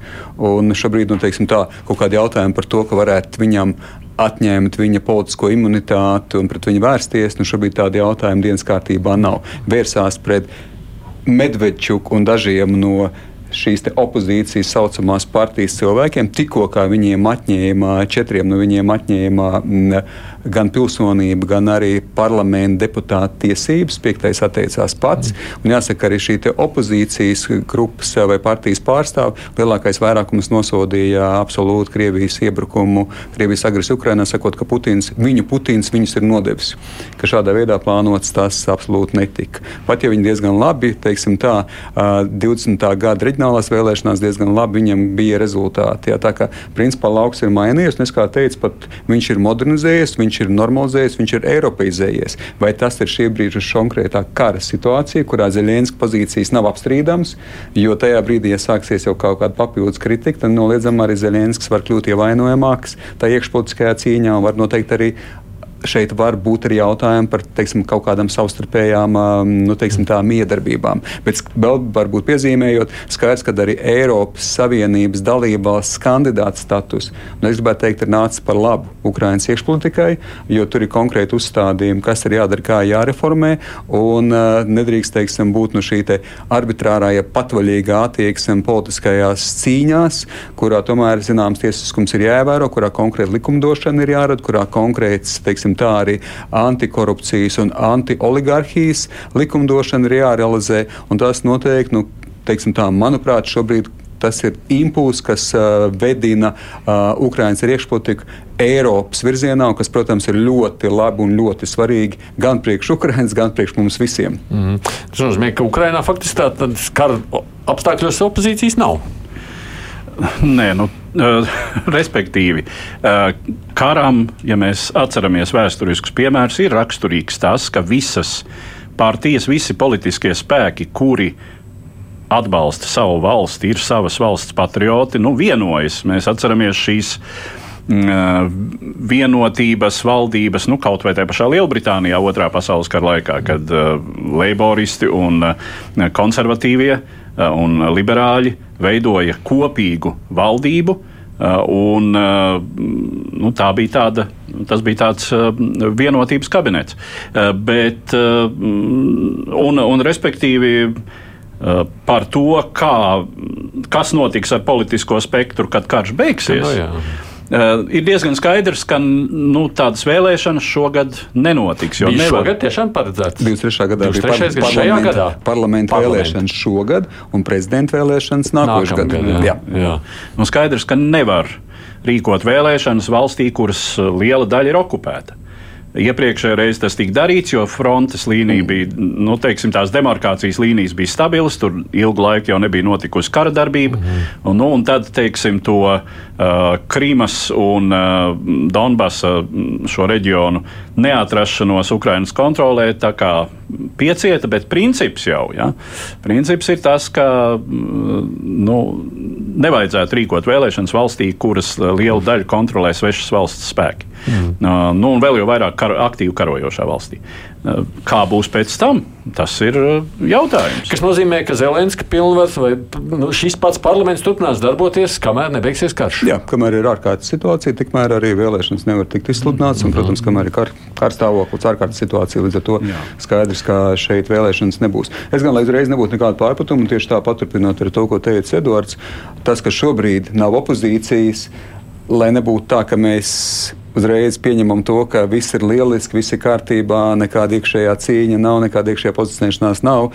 Un šobrīd, nu, teiksim tā, kaut kādi jautājumi par to, ka varētu viņam atņemt viņa politisko imunitāti un pret viņu vērsties. Nu, šobrīd tāda jautājuma dienas kārtībā nav. Vērsās pret Medvedčuku un dažiem no šīs opozīcijas saucamās partijas cilvēkiem, tikko viņiem atņēma, četriem no viņiem atņēma gan pilsonību, gan arī parlamenta deputāta tiesības. Piektais atteicās pats. Un jāsaka, arī šī opozīcijas grupas vai partijas pārstāvja lielākais vairākums nosodīja absolūti Krievijas iebrukumu, Krievijas agresiju Ukrainā, sakot, ka Putins, viņu Putins viņus ir nodevis. Ka šādā veidā plānots tas absolūti netika. Pat ja viņi diezgan labi, teiksim tā, 20. gada reģionālās vēlēšanās diezgan labi viņam bija rezultāti. Jā, tā kā principā lauks ir mainījies, un es kā teicu, pat viņš ir modernizējies. Viņš ir normalizējies, viņš ir eiropeizējies. Vai tas ir šī brīža konkrētā kara situācija, kurā Zelenska pozīcijas nav apstrīdams, jo tajā brīdī, ja sāksies jau kaut kāda papildus kritika, tad noliedzami arī Zelenskis var kļūt ievainojamāks tajā iekšpolitiskajā cīņā un var noteikti arī šeit var būt arī jautājumi par teiksim, kaut kādām savstarpējām nu, teiksim, tā, miedarbībām. Bet vēl varbūt piezīmējot, skaidrs, ka arī Eiropas Savienības dalībvalsts kandidāts status, nu, es gribētu teikt, ir nācis par labu Ukraiņas iekšpolitikai, jo tur ir konkrēti uzstādījumi, kas ir jādara, kā jāreformē, un uh, nedrīkst teiksim, būt nu, šī te arbitrārā, ja patvaļīgā attieksme politiskajās cīņās, kurā tomēr zināms tiesiskums ir jāievēro, kurā konkrēta likumdošana ir jārada, kurā konkrēts teiksim, teiksim, tā arī antikorupcijas un antioligarhijas likumdošana ir jārealizē. Tas noteikti, nu, teiksim, tā, manuprāt, šobrīd tas ir impulss, kas uh, vedina uh, Ukraiņas iekšpolitiku Eiropas virzienā, un kas, protams, ir ļoti labi un ļoti svarīgi gan priekš Ukraiņas, gan priekš mums visiem. Mm. Tas nozīmē, ka Ukraiņā faktiski tādas kara apstākļos opozīcijas nav. Nē, nu, uh, respektīvi, uh, karam, ja mēs atceramies vēsturiskus piemērus, ir raksturīgs tas, ka visas partijas, visi politiskie spēki, kuri atbalsta savu valsti, ir savas valsts patrioti, nu, vienojas. Mēs atceramies šīs mm, vienotības valdības, nu, kaut vai tajā pašā Lielbritānijā, otrā pasaules kara laikā, kad uh, leiboristi un uh, konservatīvie uh, un liberāļi veidoja kopīgu valdību. Uh, un, uh, nu, tā bija tāda, tas bija tāds vienotības kabinets. Bet, un, un respektīvi, par to, kā, kas notiks ar politisko spektru, kad karš beigsies. No, jā. Uh, ir diezgan skaidrs, ka nu, tādas vēlēšanas šogad nenotiks. Jo nevar... šogad tiešām paredzēts. 23. gadā bija par, parlamenta, gadā. parlamenta vēlēšanas šogad un prezidenta vēlēšanas nākošajā gadā. Jā. Jā. Jā. Nu, skaidrs, ka nevar rīkot vēlēšanas valstī, kuras liela daļa ir okupēta. Iepriekšējā reizē tas tika darīts, jo frontes līnija bija, nu, teiksim, tās demarkācijas līnijas bija stabilas, tur ilgu laiku jau nebija notikusi kara darbība. Mm un, nu, un tad, teiksim, to uh, Krīmas un uh, Donbasa šo reģionu neatrašanos Ukrainas kontrolē tā kā piecieta, bet princips jau, ja? princips ir tas, ka nu, nevajadzētu rīkot vēlēšanas valstī, kuras lielu daļu kontrolē svešas valsts spēki. Mm. Uh, nu, un vēl jau vairāk kar, aktīvi karojošā valstī. Uh, kā būs pēc tam? Tas ir uh, jautājums. Tas nozīmē, ka Zelenska pilnvars vai nu, šis pats parlaments turpinās darboties, kamēr nebeigsies karš. Jā, kamēr ir ārkārtas situācija, tikmēr arī vēlēšanas nevar tikt izsludinātas. Un, protams, kamēr ir kar, karstāvoklis, ārkārtas situācija, līdz ar to Jā. skaidrs, ka šeit vēlēšanas nebūs. Es gan lai uzreiz nebūtu nekāda pārpratuma, tieši tā paturpinot ar to, ko teica Edvards, tas, ka šobrīd nav opozīcijas, lai nebūtu tā, ka mēs uzreiz pieņemam to, ka viss ir lieliski, viss ir kārtībā, nekāda iekšējā cīņa nav, nekāda iekšējā pozicionēšanās nav.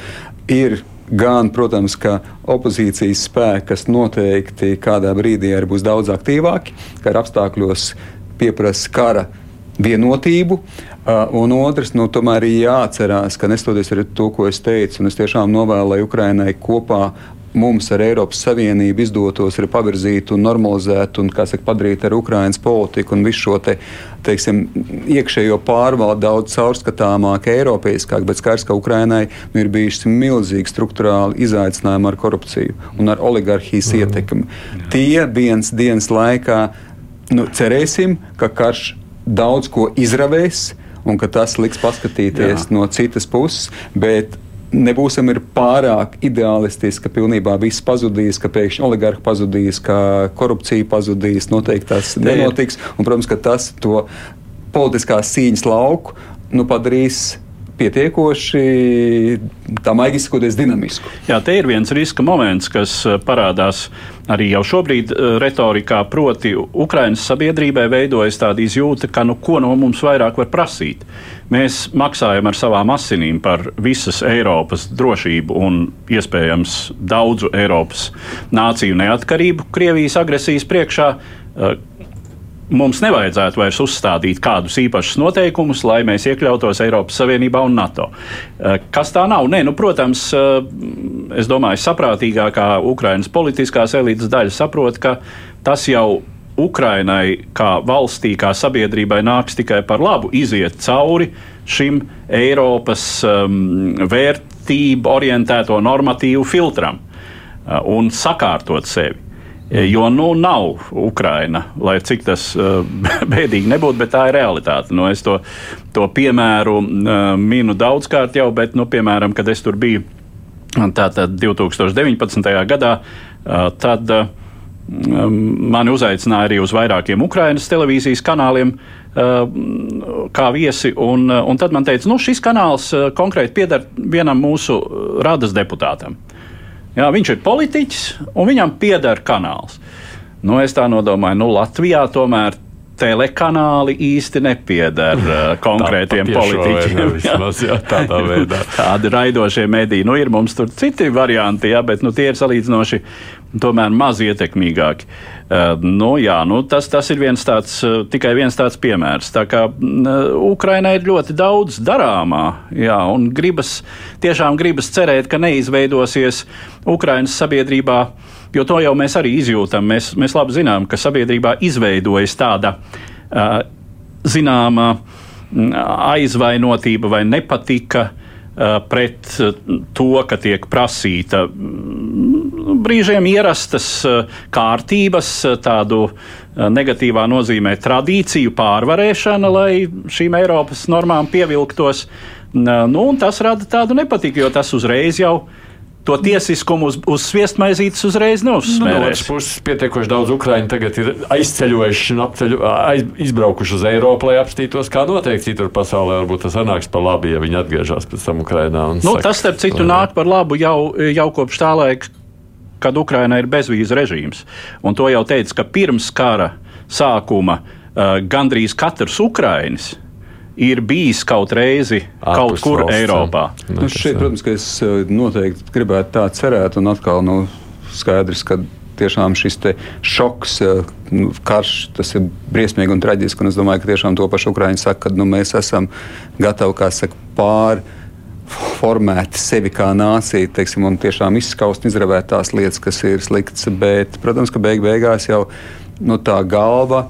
Ir gan, protams, ka opozīcijas spēki, kas noteikti kādā brīdī arī būs daudz aktīvāki, kara apstākļos pieprasa kara vienotību. Uh, un otrs, nu, tomēr ir jāatcerās, ka nestoties arī to, ko es teicu, un es tiešām novēlu, lai Ukrainai kopā mums ar Eiropas Savienību izdotos ir pavirzīt un normalizēt un saka, padarīt ar Ukraiņas politiku un visu šo te, teiksim, iekšējo pārvaldu daudz caurskatāmāk, eiropeiskāk, bet skaidrs, ka Ukraiņai nu, ir bijuši milzīgi struktūrāli izaicinājumi ar korupciju un ar oligarhijas mm. ietekmi. Jā. Tie viens dienas laikā, nu, cerēsim, ka karš daudz ko izravēs un ka tas liks paskatīties Jā. no citas puses. Bet nebūsim pārāk ideālistiski, ka pilnībā viss pazudīs, ka pēkšņi oligarhi pazudīs, ka korupcija pazudīs. Noteikti tas nenotiks. Un, protams, ka tas to politiskās cīņas lauku nu, padarīs pietiekoši tā maigi izsakoties dinamisku. Jā, te ir viens riska moments, kas eh, parādās arī jau šobrīd eh, retorikā, proti, Ukraiņas sabiedrībai veidojas tāda izjūta, ka nu, ko no mums vairāk var prasīt. Mēs maksājam ar savām asinīm par visas Eiropas drošību un iespējams daudzu Eiropas nāciju neatkarību Krievijas agresijas priekšā eh, mums nevajadzētu vairs uzstādīt kādus īpašus noteikumus, lai mēs iekļautos Eiropas Savienībā un NATO. Eh, kas tā nav? Nē, nu, protams, eh, es domāju, saprātīgākā Ukrainas politiskās elites daļa saprot, ka tas jau Ukrainai kā valstī, kā sabiedrībai nāks tikai par labu iziet cauri šim Eiropas um, vērtību orientēto normatīvu filtram uh, un sakārtot sevi. Jo nu, nav Ukraina, lai cik tas uh, bēdīgi nebūtu, bet tā ir realitāte. Nu, es to, to piemēru uh, minu daudzkārt jau, bet, nu, piemēram, kad es tur biju tātad 2019. gadā, uh, tad uh, mani uzaicināja arī uz vairākiem Ukrainas televīzijas kanāliem. Kā viesi, un, un tad man teica, nu, šis kanāls uh, konkrēti pieder vienam mūsu radas deputātam. Jā, viņš ir politiķis un viņam pieder kanāls. Nu, es tā nodomāju, nu, Latvijā tomēr telekanāli īsti nepieder uh, konkrētiem Tā, politiķiem. Vismaz, jā, tādā veidā. Tādi raidošie mediji. Nu, ir mums tur citi varianti, jā, bet nu, tie ir salīdzinoši tomēr maz ietekmīgāki. Uh, nu, jā, nu, tas, tas ir viens tāds, uh, tikai viens tāds piemērs. Tā kā uh, Ukrainai ir ļoti daudz darāmā, jā, un gribas, tiešām gribas cerēt, ka neizveidosies Ukrainas sabiedrībā, jo to jau mēs arī izjūtam. Mēs, mēs labi zinām, ka sabiedrībā izveidojas tāda zināma aizvainotība vai nepatika pret eh, to, ka tiek prasīta mm, brīžiem ierastas eh, kārtības, tādu negatīvā nozīmē tradīciju pārvarēšana, lai šīm Eiropas normām pievilktos. Nu, tas rada tādu nepatiku, jo tas uzreiz jau ir to tiesiskumu uz, uz sviestmaizītes uzreiz neuzsmērēs. Nu, no otras puses, pietiekoši daudz ukrāņu tagad ir aizceļojuši un apceļu, aiz, izbraukuši uz Eiropu, lai apstītos, kā notiek citur pasaulē. Varbūt tas nāks par labu, ja viņi atgriežas pēc tam Ukrainā. Nu, saka, tas, starp citu, nāk par labu jau, jau kopš tā laika, kad Ukraina ir bezvīzu režīms. Un to jau teica, ka pirms kara sākuma uh, gandrīz katrs Ukrainis ir bijis kaut reizi Ārpus kaut kur valsts, Eiropā. Nu, šeit, protams, ka es eh, noteikti gribētu tā cerēt, un atkal nu, skaidrs, ka tiešām šis šoks, nu, karš, tas ir briesmīgi un traģiski. Un es domāju, ka tiešām to pašu Ukraiņi saka, ka nu, mēs esam gatavi, kā saka, pāri formēt sevi kā nāciju, teiksim, un tiešām izskaust un izravēt tās lietas, kas ir sliktas. Bet, protams, ka beig beigās jau nu, tā galva.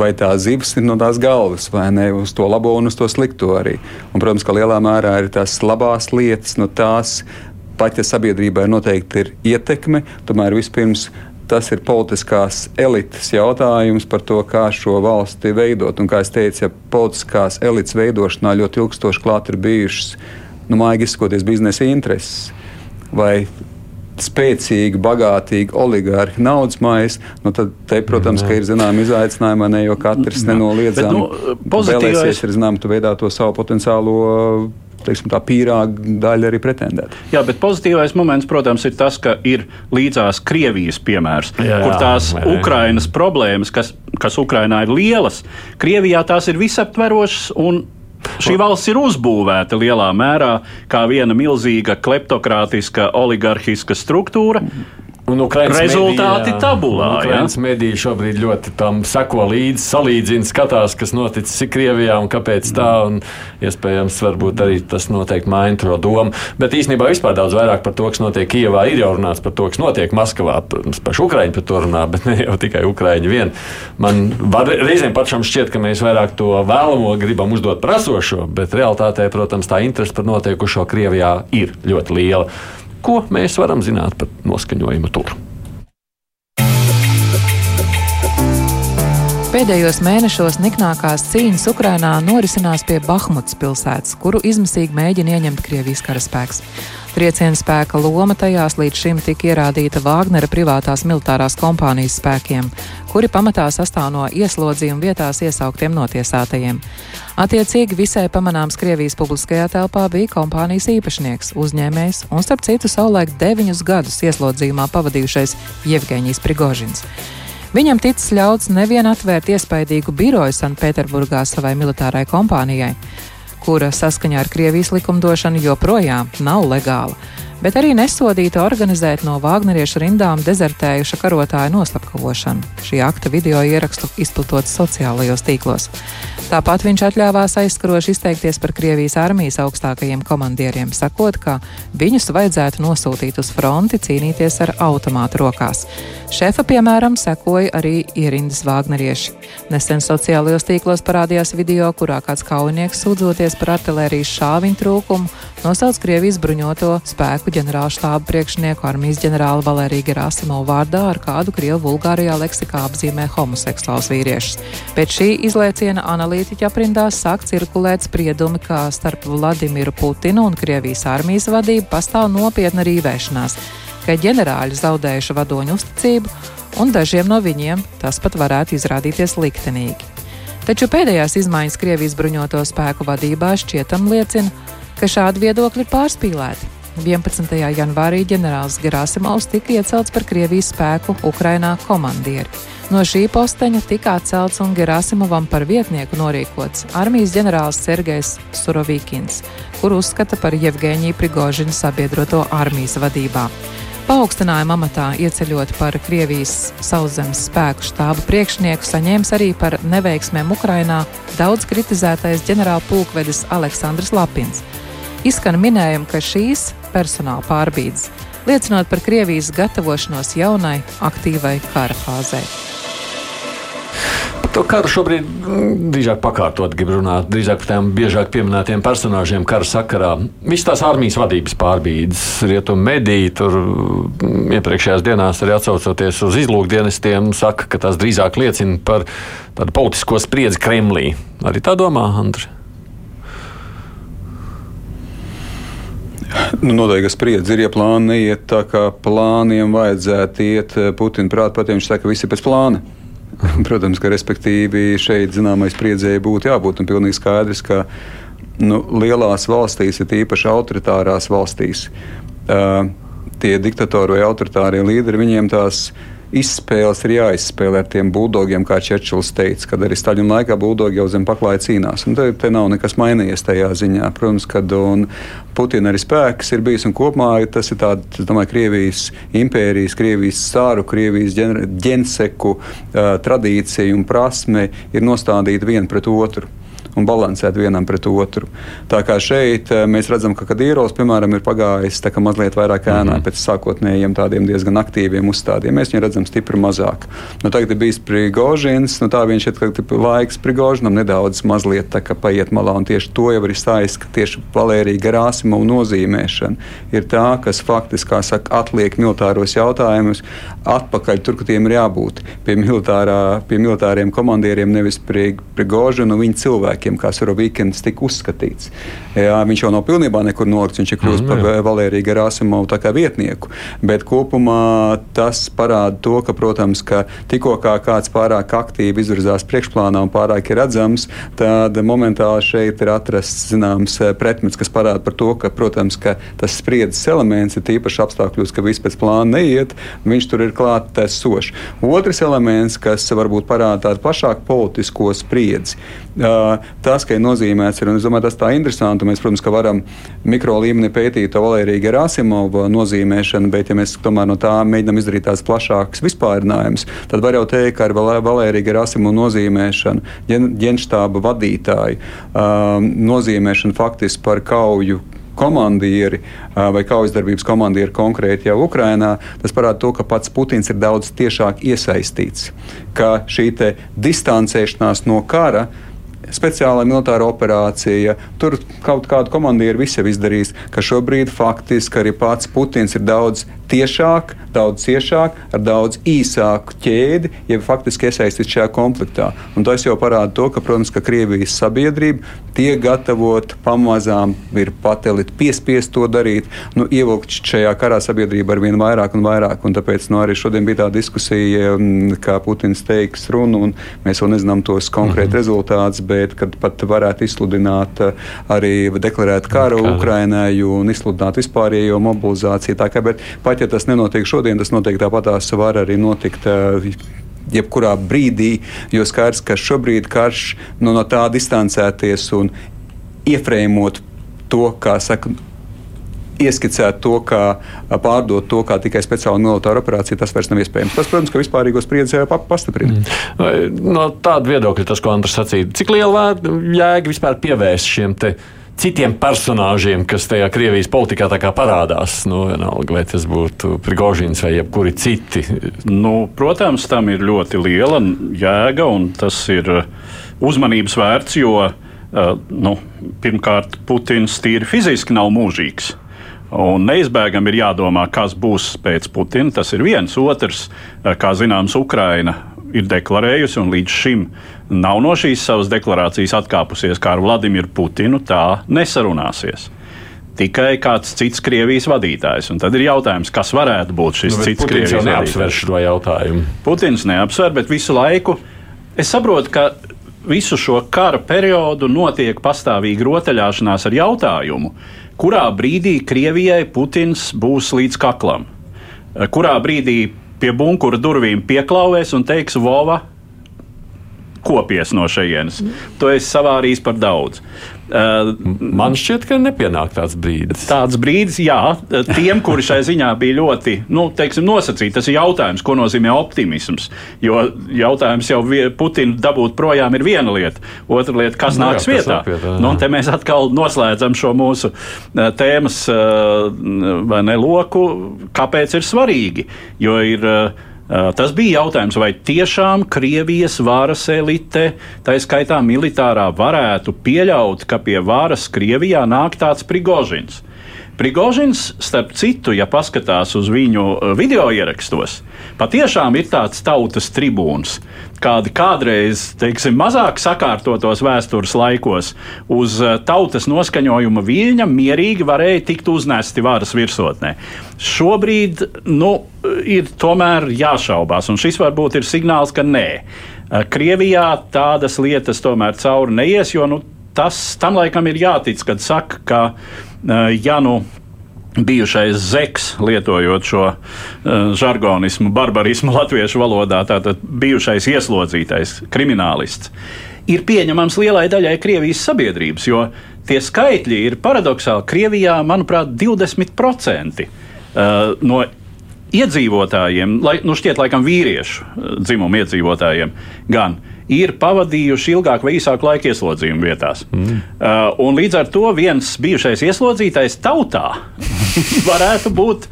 Vai tā zivs ir no tās galvas, vai ne uz to labo un uz to slikto arī. Un, protams, ka lielā mērā ir tās labās lietas, no tās pat ja sabiedrībai noteikti ir ietekme, tomēr vispirms tas ir politiskās elites jautājums par to, kā šo valsti veidot. Un, kā jau teicu, ja politiskās elites veidošanā ļoti ilgstoši klāt ir bijušas nu, maigi izsakoties biznesa intereses vai spēcīgi, bagātīgi oligarhi, naudas mājas, nu tad, te, protams, ir zināma izaicinājuma, ne, jo katrs nenoliedzami nu, vēlēsies ir zināmā veidā to savu potenciālo teiksim, tā pīrāga daļa arī pretendēt. Jā, bet pozitīvais moments, protams, ir tas, ka ir līdzās Krievijas piemērs, jā, kur tās jā, Ukrainas problēmas, kas, kas Ukrainā ir lielas, Krievijā tās ir visaptverošas un Šī valsts ir uzbūvēta lielā mērā kā viena milzīga kleptokrātiska oligarhiska struktūra. Un Ukraiņas rezultāti medija, tabulā. Ukraiņas ja? mediji šobrīd ļoti tam seko līdzi, salīdzina, skatās, kas noticis Krievijā un kāpēc tā. Un, iespējams, varbūt arī tas noteikti maina to domu. Bet īstenībā vispār daudz vairāk par to, kas notiek Kijavā, ir jau runāts par to, kas notiek Maskavā. Paši Ukraiņi par to runā, bet ne jau tikai Ukraiņi vien. Man var, reizēm pašam šķiet, ka mēs vairāk to vēlamo gribam uzdot prasošo, bet realtātē, protams, tā interese par notiekušo Krievijā ir ļoti liela. Ko mēs varam zināt par noskaņojumu tur? Pēdējos mēnešos niknākās cīņas Ukrainā norisinās pie Bahmutas pilsētas, kuru izmisīgi mēģina ieņemt Krievijas karaspēks. Trieciena spēka loma tajās līdz šim tika ierādīta Vāgnera privātās militārās kompānijas spēkiem, kuri pamatā sastāv no ieslodzījuma vietās iesauktiem notiesātajiem. Attiecīgi visai pamanāms Krievijas publiskajā telpā bija kompānijas īpašnieks, uzņēmējs un, starp citu, savulaik deviņus gadus ieslodzījumā pavadījušais Jevgeņijs Prigožins. Viņam ticis ļauts nevien atvērt iespaidīgu biroju Sanktpēterburgā savai militārai kompānijai, kura saskaņā ar Krievijas likumdošanu joprojām nav legāla, bet arī nesodīta organizēt no Vāgneriešu rindām dezertējuša karotāja noslapkavošanu. Šī akta video ierakstu izplatot sociālajos tīklos. Tāpat viņš atļāvās aizskaroši izteikties par Krievijas armijas augstākajiem komandieriem, sakot, ka viņus vajadzētu nosūtīt uz fronti cīnīties ar automātu rokās. Šefa, piemēram, sekoja arī ierindas vāgnerieši. Nesen sociālajos tīklos parādījās video, kurā kāds kaujinieks sūdzoties par artērijas šāviņu trūkumu, nosauc Krievijas bruņoto spēku ģenerāla štāba priekšnieku armijas ģenerāli Valēriju Gerasimovu vārdā ar kādu Krievu vulgārijā leksikā apzīmē homoseksuāls vīriešus. Pēc šī izlieciena analītiķa aprindās sāk cirkulēt spriedumi, ka starp Vladimiru Putinu un Krievijas armijas vadību pastāv nopietna rīvēšanās ka ģenerāļi zaudējuši vadoņu uzticību, un dažiem no viņiem tas pat varētu izrādīties liktenīgi. Taču pēdējās izmaiņas Krievijas bruņoto spēku vadībā šķietam liecina, ka šādi viedokļi ir pārspīlēti. 11. janvārī ģenerālis Gerasimovs tika iecelts par Krievijas spēku Ukrainā komandieri. No šī posteņa tika atcelts un Gerasimovam par vietnieku norīkots armijas ģenerālis Sergejs Surovīkins, kur uzskata par Jevgeņiju Prigožinu sabiedroto armijas vadībā. Paaugstinājumu amatā ieceļot par Krievijas sauszemes spēku štābu priekšnieku saņēmis arī par neveiksmēm Ukrainā daudz kritizētais ģenerālpulkvedis Aleksandrs Lapins. Izskan minējumi, ka šīs personāla pārbīdes liecinot par Krievijas gatavošanos jaunai, aktīvai kara fāzei. To karu šobrīd mm, drīzāk pakārtot, grib runāt drīzāk par tiem biežāk pieminētiem personāžiem kara sakarā. Visas tās armijas vadības pārbīdes, rietumu mediji, tur mm, iepriekšējās dienās arī atsaucoties uz izlūkdienestiem, saka, ka tās drīzāk liecina par tādu politisko spriedzi Kremlī. Arī tā domā, Andri? Nu, noteikti, ka spriedzi ir, ja plāni neiet tā, kā plāniem vajadzētu iet. Putina prāt, pat viņš saka, ka viss ir pēc plāna. Protams, ka respektīvi šeit zināmai spriedzēji būtu jābūt un pilnīgi skaidrs, ka nu, lielās valstīs, ir īpaši autoritārās valstīs, uh, tie diktatori vai autoritārie līderi, viņiem tās izspēles ir jāizspēlē ar tiem buldogiem, kā Čečils teica, kad arī Staļina laikā buldogi jau zem paklāja cīnās. Un te, te nav nekas mainījies tajā ziņā. Protams, kad Putina arī spēks ir bijis un kopumā tas ir tāds, es domāju, Krievijas impērijas, Krievijas sāru, Krievijas ģenseku uh, tradīcija un prasme ir nostādīta viena pret otru un balansēt vienam pret otru. Tā kā šeit eh, mēs redzam, ka Kadīrovs, piemēram, ir pagājis mazliet vairāk ēnā mm -hmm. pēc sākotnējiem tādiem diezgan aktīviem uzstādiem. Mēs viņu redzam stipri mazāk. Nu, tagad ir bijis Prigožins, nu, tā viņš ir laiks Prigožinam nedaudz mazliet paiet malā, un tieši to jau ir stāstījis, ka tieši Valērija Garāsimova nozīmēšana ir tā, kas faktiski, kā saka, atliek militāros jautājumus atpakaļ tur, kur tiem ir jābūt. Pie, militārā, pie militāriem komandieriem, nevis pie Prigožina un viņa cilvēkiem cilvēkiem, kā Surovīkins tika uzskatīts. Jā, viņš jau nav pilnībā nekur nolikts, viņš ir kļuvis mm, par Valēriju Gerasimovu vietnieku. Bet kopumā tas parāda to, ka, protams, ka tikko kā kāds pārāk aktīvi izvirzās priekšplānā un pārāk ir redzams, tad momentāli šeit ir atrasts zināms eh, pretmets, kas parāda par to, ka, protams, ka tas spriedzes elements ir tīpaši apstākļos, ka viss pēc plāna neiet, viņš tur ir klāts sošs. Otrs elements, kas varbūt parāda tādu plašāku politisko spriedzi, tas, ka ir nozīmēts, ir, un es domāju, tas tā interesanti. Mēs, protams, ka varam mikro līmenī pētīt to Valēriju Gerasimovу nozīmēšanu, bet, ja mēs tomēr no tā mēģinām izdarīt tās plašākas vispārinājumus, tad var jau teikt, ka ar Valēriju Gerasimovu nozīmēšanu, ģenštāba vadītāju um, nozīmēšanu faktiski par kauju komandieri vai kaujas komandieri konkrēti jau Ukrainā, tas parāda to, ka pats Putins ir daudz tiešāk iesaistīts. Ka šī distancēšanās no kara speciālā militāra operācija. Tur kaut kādu komandieru viss jau izdarījis, ka šobrīd faktiski arī pats Putins ir daudz tiešāk, daudz ciešāk, ar daudz īsāku ķēdi, ja faktiski iesaistīts šajā konfliktā. Un tas jau parāda to, ka, protams, ka Krievijas sabiedrība tiek gatavota pamazām, ir patelīt piespiest to darīt, nu, ievilkt šajā karā sabiedrība ar vien vairāk un vairāk. Un tāpēc nu, arī šodien bija tā diskusija, mm, kā Putins teiks runu, un mēs vēl nezinām tos konkrēti mm -hmm. rezultātus, bet kad pat varētu izsludināt eh, arī deklarēt karu Kā. Ukrainai un izsludināt vispārējo mobilizāciju. Tā kā, bet pat ja tas nenotiek šodien, tas noteikti tāpatās var arī notikt. Uh, jebkurā brīdī, jo skaidrs, ka šobrīd karš nu, no tā distancēties un iefrēmot to, kā saka, ieskicēt to, kā pārdot to kā tikai speciāla militāra operācija, tas vairs nav iespējams. Tas, protams, ka vispārīgos spriedzes pastiprina. Mm. No tāda viedokļa, tas, ko Andris sacīja, cik liela jēga vispār pievērst šiem te citiem personāžiem, kas tajā Krievijas politikā parādās. Nu, vienalga, vai tas būtu Prigožins vai jebkuri citi. Nu, protams, tam ir ļoti liela jēga un tas ir uzmanības vērts, jo nu, pirmkārt Putins tīri fiziski nav mūžīgs. Un neizbēgami ir jādomā, kas būs pēc Putina. Tas ir viens. Otrs, kā zināms, Ukraina ir deklarējusi, un līdz šim nav no šīs savas deklarācijas atkāpusies, kā ar Vladimiru Putinu tā nesarunāsies. Tikai kāds cits Krievijas vadītājs. Un tad ir jautājums, kas varētu būt šis nu, cits Putins Krievijas vadītājs. Neapsver šo jautājumu. Putins neapsver, bet visu laiku es saprotu, ka visu šo kara periodu notiek pastāvīga rotaļāšanās ar jautājumu, kurā brīdī Krievijai Putins būs līdz kaklam. Kurā brīdī pie bunkura durvīm pieklauvēs un teiks, Vova, kopies no šejienes. To es savārīju par daudz. Uh, Man šķiet, ka nepienāk tāds brīdis. Tāds brīdis, jā, tiem, kuri šai ziņā bija ļoti nu, teiksim, nosacīti. Tas ir jautājums, ko nozīmē optimisms. Jo jautājums jau Putinu dabūt projām ir viena lieta, otra lieta, kas nu, nāks jā, vietā. Kas vietā nu, te mēs atkal noslēdzam šo mūsu tēmas vai ne loku, kāpēc ir svarīgi. Jo ir Eh, tas bija jautājums, vai tiešām Krievijas varas elite, tā skaitā militārā, varētu pieļaut, ka pie varas Krievijā nāk tāds Prigožins. Prigožins, starp citu, ja paskatās uz viņu eh, video ierakstos, patiešām ir tāds tautas tribūns, kādi kādreiz, teiksim, mazāk sakārtotos vēstures laikos uz eh, tautas noskaņojuma viļņa mierīgi varēja tikt uznesti varas virsotnē. Šobrīd nu, ir tomēr jāšaubās, un šis varbūt ir signāls, ka nē. Eh, Krievijā tādas lietas tomēr cauri neies, jo nu, tas tam laikam ir jātic, kad saka, ka eh, ja nu bijušais zeks, lietojot šo uh, žargonismu, barbarismu latviešu valodā, tātad bijušais ieslodzītais kriminālists, ir pieņemams lielai daļai Krievijas sabiedrības, jo tie skaitļi ir paradoxāli. Krievijā, manuprāt, 20% uh, no iedzīvotājiem, lai, nu šķiet, laikam vīriešu uh, dzimumu iedzīvotājiem, gan ir pavadījuši ilgāku vai īsāku laiku ieslodzījuma vietās. Mm. Uh, līdz ar to viens bijušais ieslodzītais tautā varētu būt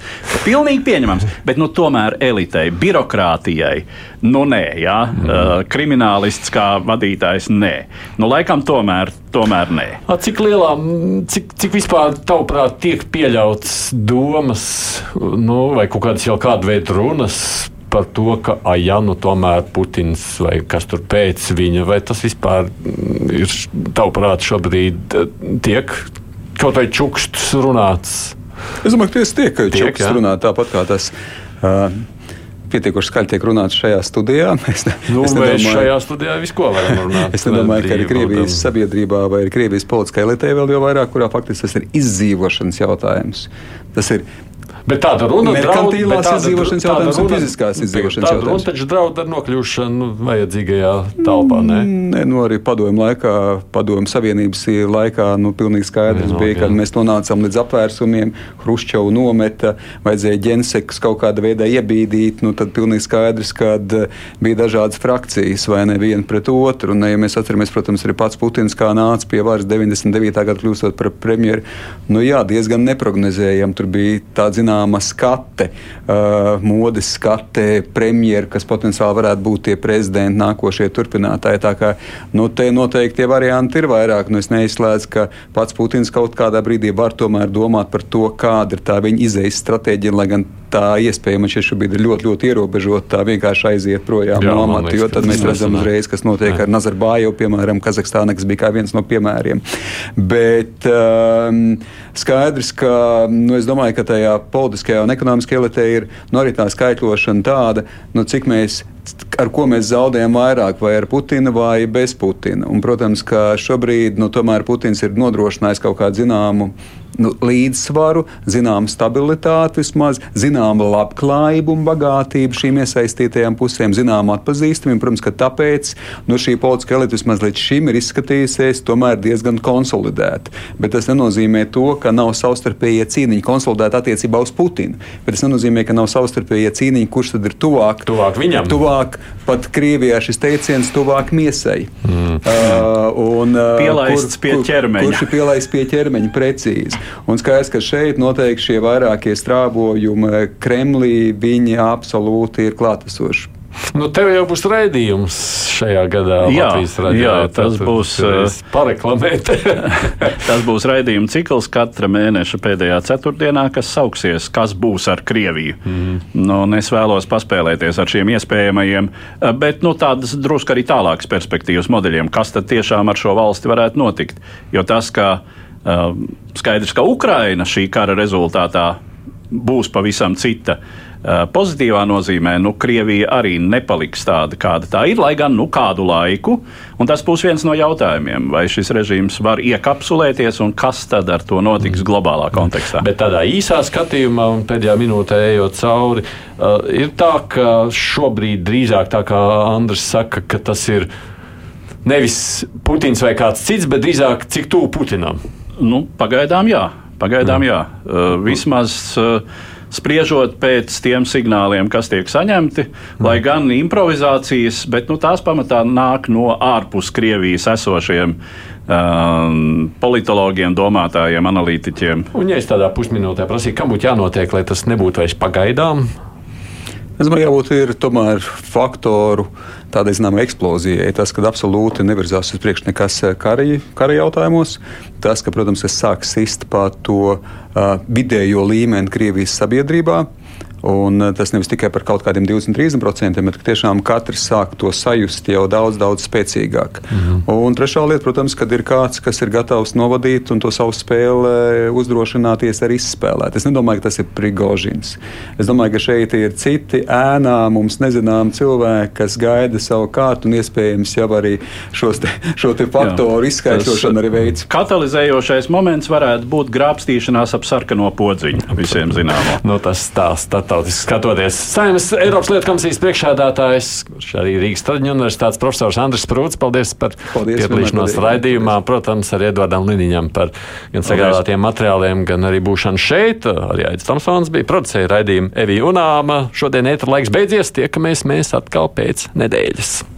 pilnīgi pieņemams. Bet nu, tomēr elitei, birokrātijai, nu nē, jā, mm. uh, kriminālists kā vadītājs, nē. Nu, laikam tomēr, tomēr nē. A, cik lielā, cik, cik vispār tavuprāt tiek pieļauts domas, nu, vai kaut kādas jau kāda veida runas par to, ka ja nu tomēr Putins vai kas tur pēc viņa, vai tas vispār ir tavuprāt šobrīd tiek kaut vai čuksts runāts? Es domāju, ka tieši tiek, tiek čuksts runāt tāpat kā tas. Uh, pietiekoši skaļi tiek runāts šajā studijā. Es, ne, nu, es nedomāju, šajā studijā visko varam runāt. es nedomāju, ka arī Krievijas sabiedrībā vai Krievijas politiskajā elitē vēl jau vairāk, kurā faktiski tas ir izdzīvošanas jautājums. Tas ir Bet tāda runa merkantīlās tāda, izdzīvošanas jautājums un fiziskās izdzīvošanas jautājums. Runa taču draud ar nokļūšanu vajadzīgajā telpā, ne? Nē, nu arī padomu laikā, padomu savienības laikā, nu pilnīgi skaidrs jā, bija, kad mēs nonācām līdz apvērsumiem, Hruščovu nometa, vajadzēja ģensekus kaut kādā veidā iebīdīt, nu tad pilnīgi skaidrs, kad eh, bija dažādas frakcijas vai ne viena pret otru. Un, ja mēs atceramies, protams, arī pats Putins kā nāca pie varas 99. gada kļūstot par premjeru, nu jā, diezgan neprognozējami. Tur bija tā zināma zināma skate, uh, modes skate, premjera, kas potenciāli varētu būt tie prezidenti, nākošie turpinātāji. Tā kā nu, te noteikti tie varianti ir vairāk. Nu, es neizslēdzu, ka pats Putins kaut kādā brīdī var tomēr domāt par to, kāda ir tā viņa izējas stratēģija, lai gan tā iespēja man šobrīd ir ļoti, ļoti ierobežota. Tā vienkārši aiziet projām Jā, no amata, jo tad mēs redzam uzreiz, kas notiek Jā. ar Nazarbāju, piemēram, Kazahstānā, kas bija kā viens no piemēriem. Bet um, skaidrs, ka nu, es domāju, ka tajā politiskajā un ekonomiskajā elitē ir nu, arī tā skaitļošana tāda, nu, cik mēs ar ko mēs zaudējam vairāk, vai ar Putinu vai bez Putina. Un, protams, ka šobrīd nu, Putins ir nodrošinājis kaut kādu zināmu nu, līdzsvaru, zināmu stabilitāti, vismaz zināmu labklājību un bagātību šīm iesaistītajām pusēm, zināmu atpazīstamību. Protams, ka tāpēc nu, šī politiskā elite vismaz līdz šim ir izskatījusies tomēr diezgan konsolidēta. Bet tas nenozīmē to, ka nav savstarpējie cīniņi konsolidēti attiecībā uz Putinu. Bet tas nenozīmē, ka nav savstarpējie cīniņi, kurš tad ir tuvāk, tuvāk viņam. Tuvāk pat Krievijā šis teiciens tuvāk miesai. Mm. Uh, un, uh, pielaists kur, pie ķermeņa. Kur, kurš ir pielaists pie ķermeņa precīzi. Un skaidrs, ka šeit noteikti šie vairākie strābojumi Kremlī, viņi absolūti ir klātesoši. Nu, tev jau būs raidījums šajā gadā. Jā, jā tas būs pareklamēt. tas būs raidījuma cikls katra mēneša pēdējā ceturtdienā, kas sauksies Kas būs ar Krieviju. Mm. Nu, es vēlos paspēlēties ar šiem iespējamajiem, bet nu, tādas drusku arī tālākas perspektīvas modeļiem, kas tad tiešām ar šo valsti varētu notikt. Jo tas, ka skaidrs, ka Ukraina šī kara rezultātā būs pavisam cita. Pozitīvā nozīmē, nu, Krievija arī nepaliks tāda, kāda tā ir, lai gan nu, kādu laiku. Tas būs viens no jautājumiem, vai šis režīms var iekapsulēties un kas tad ar to notiks globālā kontekstā. Bet tādā īsā skatījumā, un pēdējā minūtē ejot cauri, uh, ir tā, ka šobrīd drīzāk tā kā Andris saka, ka tas ir nevis Putins vai kāds cits, bet drīzāk cik tuvu Putinam. Nu, pagaidām jā. Pagaidām, jā. Uh, vismaz uh, spriežot pēc tiem signāliem, kas tiek saņemti, mm. lai gan improvizācijas, bet nu, tās pamatā nāk no ārpus Krievijas esošiem um, politologiem, domātājiem, analītiķiem. Un, ja es tādā pusminūtē prasīju, kam būtu jānotiek, lai tas nebūtu vairs pagaidām, Es domāju, jābūt ir tomēr faktoru tādai zināmai eksplozijai. Tas, ka absolūti nevirzās uz priekšu nekas eh, kara, kara jautājumos, tas, ka, protams, es sāku sist pa to uh, vidējo līmeni Krievijas sabiedrībā. Un eh, tas nevis tikai par kaut kādiem 20, 30%, bet tiešām katrs sāk to sajust jau daudz, daudz spēcīgāk. Mhm. Un trešā lieta, protams, kad ir kāds, kas ir gatavs novadīt un to savu spēli uzdrošināties arī izspēlēt. Es nedomāju, ka tas ir Prigožins. Es domāju, ka šeit ir citi ēnā, mums nezinām cilvēki, kas gaida savu kārtu un iespējams jau arī šos te, šo te faktoru izskaidrošanu arī veids. Katalizējošais moments varētu būt grābstīšanās ap sarkano podziņu. Visiem zināmā. no, tas tās startautiski skatoties. Saimnes Eiropas lietu komisijas priekšādātājs, kurš arī Rīgas Traģiņu universitātes profesors Andris Prūts. Paldies par piedalīšanos raidījumā. Protams, arī Edvardam Liniņam par gan sagādātiem materiāliem, gan arī būšanu šeit. Arī Aits Tomsons bija producēja raidījumu Evija Unāma. Šodien ētra laiks beidzies, tiekamies mēs atkal pēc nedēļas.